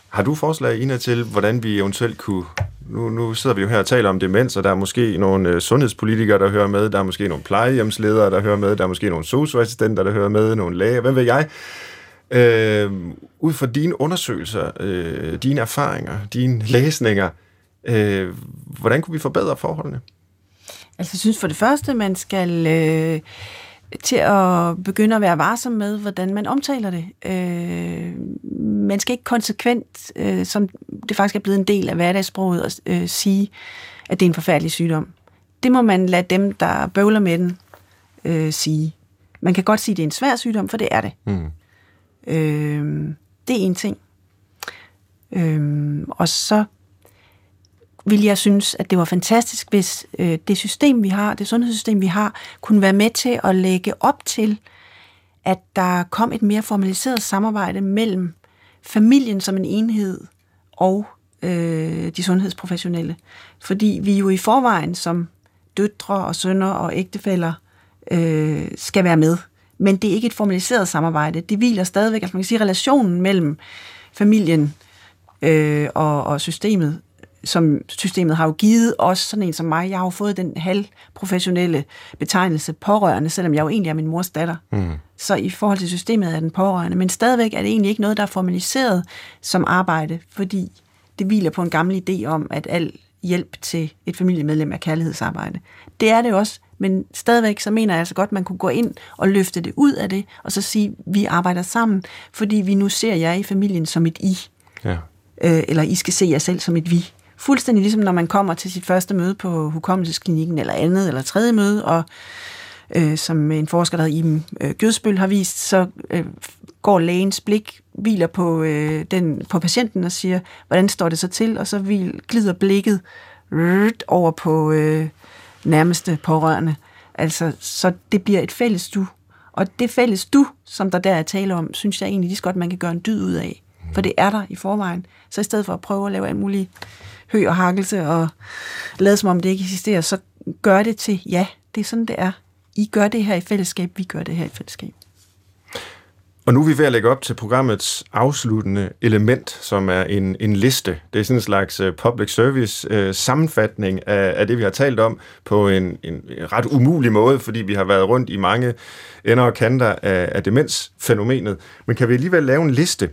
Har du forslag, Ina, til, hvordan vi eventuelt kunne... Nu, nu sidder vi jo her og taler om demens, og der er måske nogle øh, sundhedspolitikere, der hører med, der er måske nogle plejehjemsledere, der hører med, der er måske nogle socioassistenter, der hører med, nogle læger, hvem ved jeg? Øh, ud fra dine undersøgelser, øh, dine erfaringer, dine læsninger, øh, hvordan kunne vi forbedre forholdene? Altså, jeg synes for det første, man skal... Øh til at begynde at være varsom med, hvordan man omtaler det. Øh, man skal ikke konsekvent, øh, som det faktisk er blevet en del af hverdagssproget, at øh, sige, at det er en forfærdelig sygdom. Det må man lade dem, der bøvler med den, øh, sige. Man kan godt sige, at det er en svær sygdom, for det er det. Mm. Øh, det er en ting. Øh, og så ville jeg synes, at det var fantastisk, hvis øh, det system, vi har, det sundhedssystem, vi har, kunne være med til at lægge op til, at der kom et mere formaliseret samarbejde mellem familien som en enhed og øh, de sundhedsprofessionelle. Fordi vi jo i forvejen som døtre og sønner og ægtefæller øh, skal være med. Men det er ikke et formaliseret samarbejde. Det hviler stadigvæk, altså man kan sige, relationen mellem familien øh, og, og systemet som systemet har jo givet os, sådan en som mig, jeg har jo fået den halvprofessionelle betegnelse pårørende, selvom jeg jo egentlig er min mors datter. Mm. Så i forhold til systemet er den pårørende, men stadigvæk er det egentlig ikke noget, der er formaliseret som arbejde, fordi det hviler på en gammel idé om, at al hjælp til et familiemedlem er kærlighedsarbejde. Det er det også, men stadigvæk så mener jeg altså godt, at man kunne gå ind og løfte det ud af det, og så sige, at vi arbejder sammen, fordi vi nu ser jer i familien som et I. Ja. Øh, eller I skal se jer selv som et vi. Fuldstændig ligesom når man kommer til sit første møde på hukommelsesklinikken, eller andet, eller tredje møde, og øh, som en forsker, der Iben øh, Gødsbøl har vist, så øh, går lægens blik, hviler på, øh, den, på patienten og siger, hvordan står det så til? Og så hvil, glider blikket rrrt, over på øh, nærmeste pårørende. Altså, så det bliver et fælles du. Og det fælles du, som der der er tale om, synes jeg egentlig lige så godt, man kan gøre en dyd ud af. For det er der i forvejen. Så i stedet for at prøve at lave alt muligt hø og hakkelse og lade som om det ikke eksisterer, så gør det til, ja, det er sådan, det er. I gør det her i fællesskab, vi gør det her i fællesskab. Og nu er vi ved at lægge op til programmets afsluttende element, som er en, en liste. Det er sådan en slags øh, public service øh, sammenfatning af, af det, vi har talt om på en, en ret umulig måde, fordi vi har været rundt i mange ender og kanter af, af demensfænomenet. Men kan vi alligevel lave en liste,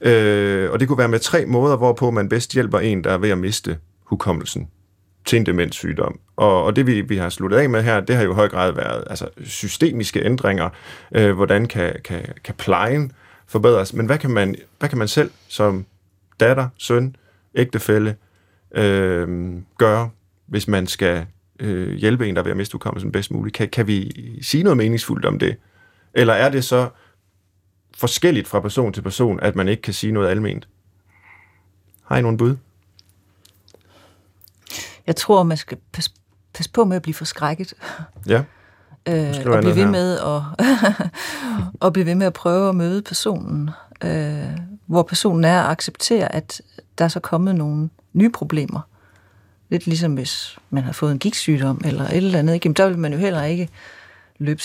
Øh, og det kunne være med tre måder, hvorpå man bedst hjælper en, der er ved at miste hukommelsen til en demenssygdom. Og, og det vi, vi har sluttet af med her, det har jo i høj grad været altså, systemiske ændringer. Øh, hvordan kan, kan, kan plejen forbedres? Men hvad kan, man, hvad kan man selv som datter, søn, ægtefælle øh, gøre, hvis man skal øh, hjælpe en, der er ved at miste hukommelsen bedst muligt? Kan, kan vi sige noget meningsfuldt om det? Eller er det så forskelligt fra person til person, at man ikke kan sige noget alment? Har I nogle bud? Jeg tror, man skal passe, passe på med at blive forskrækket. Ja. Øh, og blive ved med at, [laughs] og blive ved med at prøve at møde personen, øh, hvor personen er at acceptere, at der er så kommet nogle nye problemer. Lidt ligesom hvis man har fået en gigtsygdom eller et eller andet. Ikke? Jamen, der vil man jo heller ikke løbe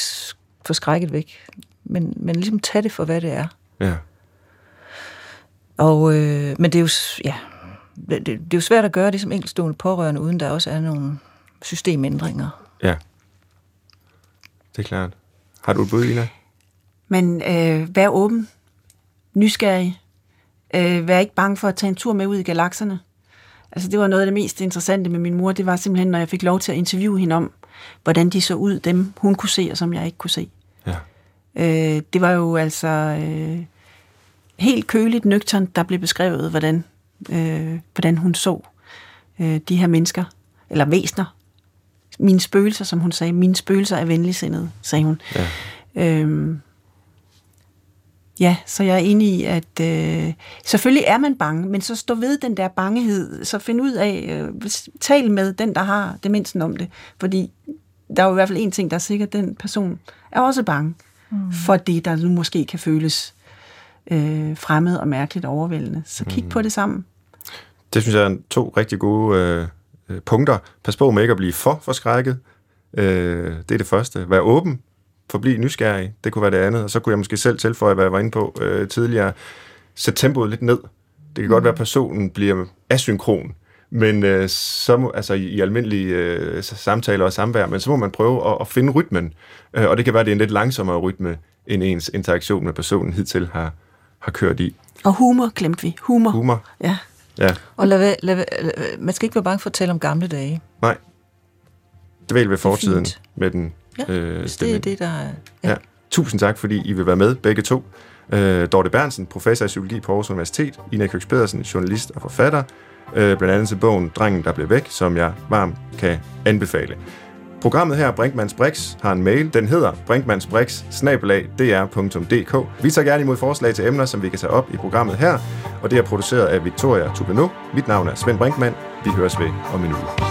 forskrækket væk. Men, men ligesom tage det for, hvad det er. Ja. Og, øh, men det er jo, ja, det, det er jo svært at gøre det som enkeltstående pårørende, uden der også er nogle systemændringer. Ja. Det er klart. Har du et bud, Ina? Men øh, vær åben, nysgerrig, øh, vær ikke bange for at tage en tur med ud i galakserne. Altså det var noget af det mest interessante med min mor, det var simpelthen, når jeg fik lov til at interviewe hende om, hvordan de så ud, dem hun kunne se, og som jeg ikke kunne se. Øh, det var jo altså øh, helt køligt nøgternt, der blev beskrevet, hvordan, øh, hvordan hun så øh, de her mennesker, eller væsner. Mine spøgelser, som hun sagde. Mine spøgelser er venligsindede, sagde hun. Ja. Øh, Ja, så jeg er enig i, at øh, selvfølgelig er man bange, men så stå ved den der bangehed, så find ud af, øh, tal med den, der har demensen om det, fordi der er jo i hvert fald en ting, der er sikkert, den person er også bange mm. For det, der nu måske kan føles øh, fremmed og mærkeligt overvældende. Så kig mm. på det sammen. Det synes jeg er to rigtig gode øh, punkter. Pas på med ikke at blive for forskrækket. Øh, det er det første. Vær åben forblive nysgerrig. Det kunne være det andet. Og så kunne jeg måske selv tilføje, hvad jeg var inde på øh, tidligere. Sæt tempoet lidt ned. Det kan mm. godt være, at personen bliver asynkron, men øh, så må, altså i, i almindelige øh, samtaler og samvær, men så må man prøve at, at finde rytmen. Øh, og det kan være, at det er en lidt langsommere rytme, end ens interaktion med personen hidtil har, har kørt i. Og humor glemte vi. Humor. Humor. Ja. ja. Og lad, lad, lad, man skal ikke være bange for at tale om gamle dage. Nej. Det vil ved fortiden med den Ja, øh, hvis det er det, der er... Ja. ja. Tusind tak, fordi I vil være med, begge to. Øh, Dorte Bernsen, professor i psykologi på Aarhus Universitet. Ina Køks Pedersen, journalist og forfatter. Øh, blandt andet til bogen Drengen, der blev væk, som jeg varmt kan anbefale. Programmet her, Brinkmanns Brix, har en mail. Den hedder brinkmannsbrix.dr.dk. Vi tager gerne imod forslag til emner, som vi kan tage op i programmet her, og det er produceret af Victoria Tupeno. Mit navn er Svend Brinkmann. Vi høres ved om en uge.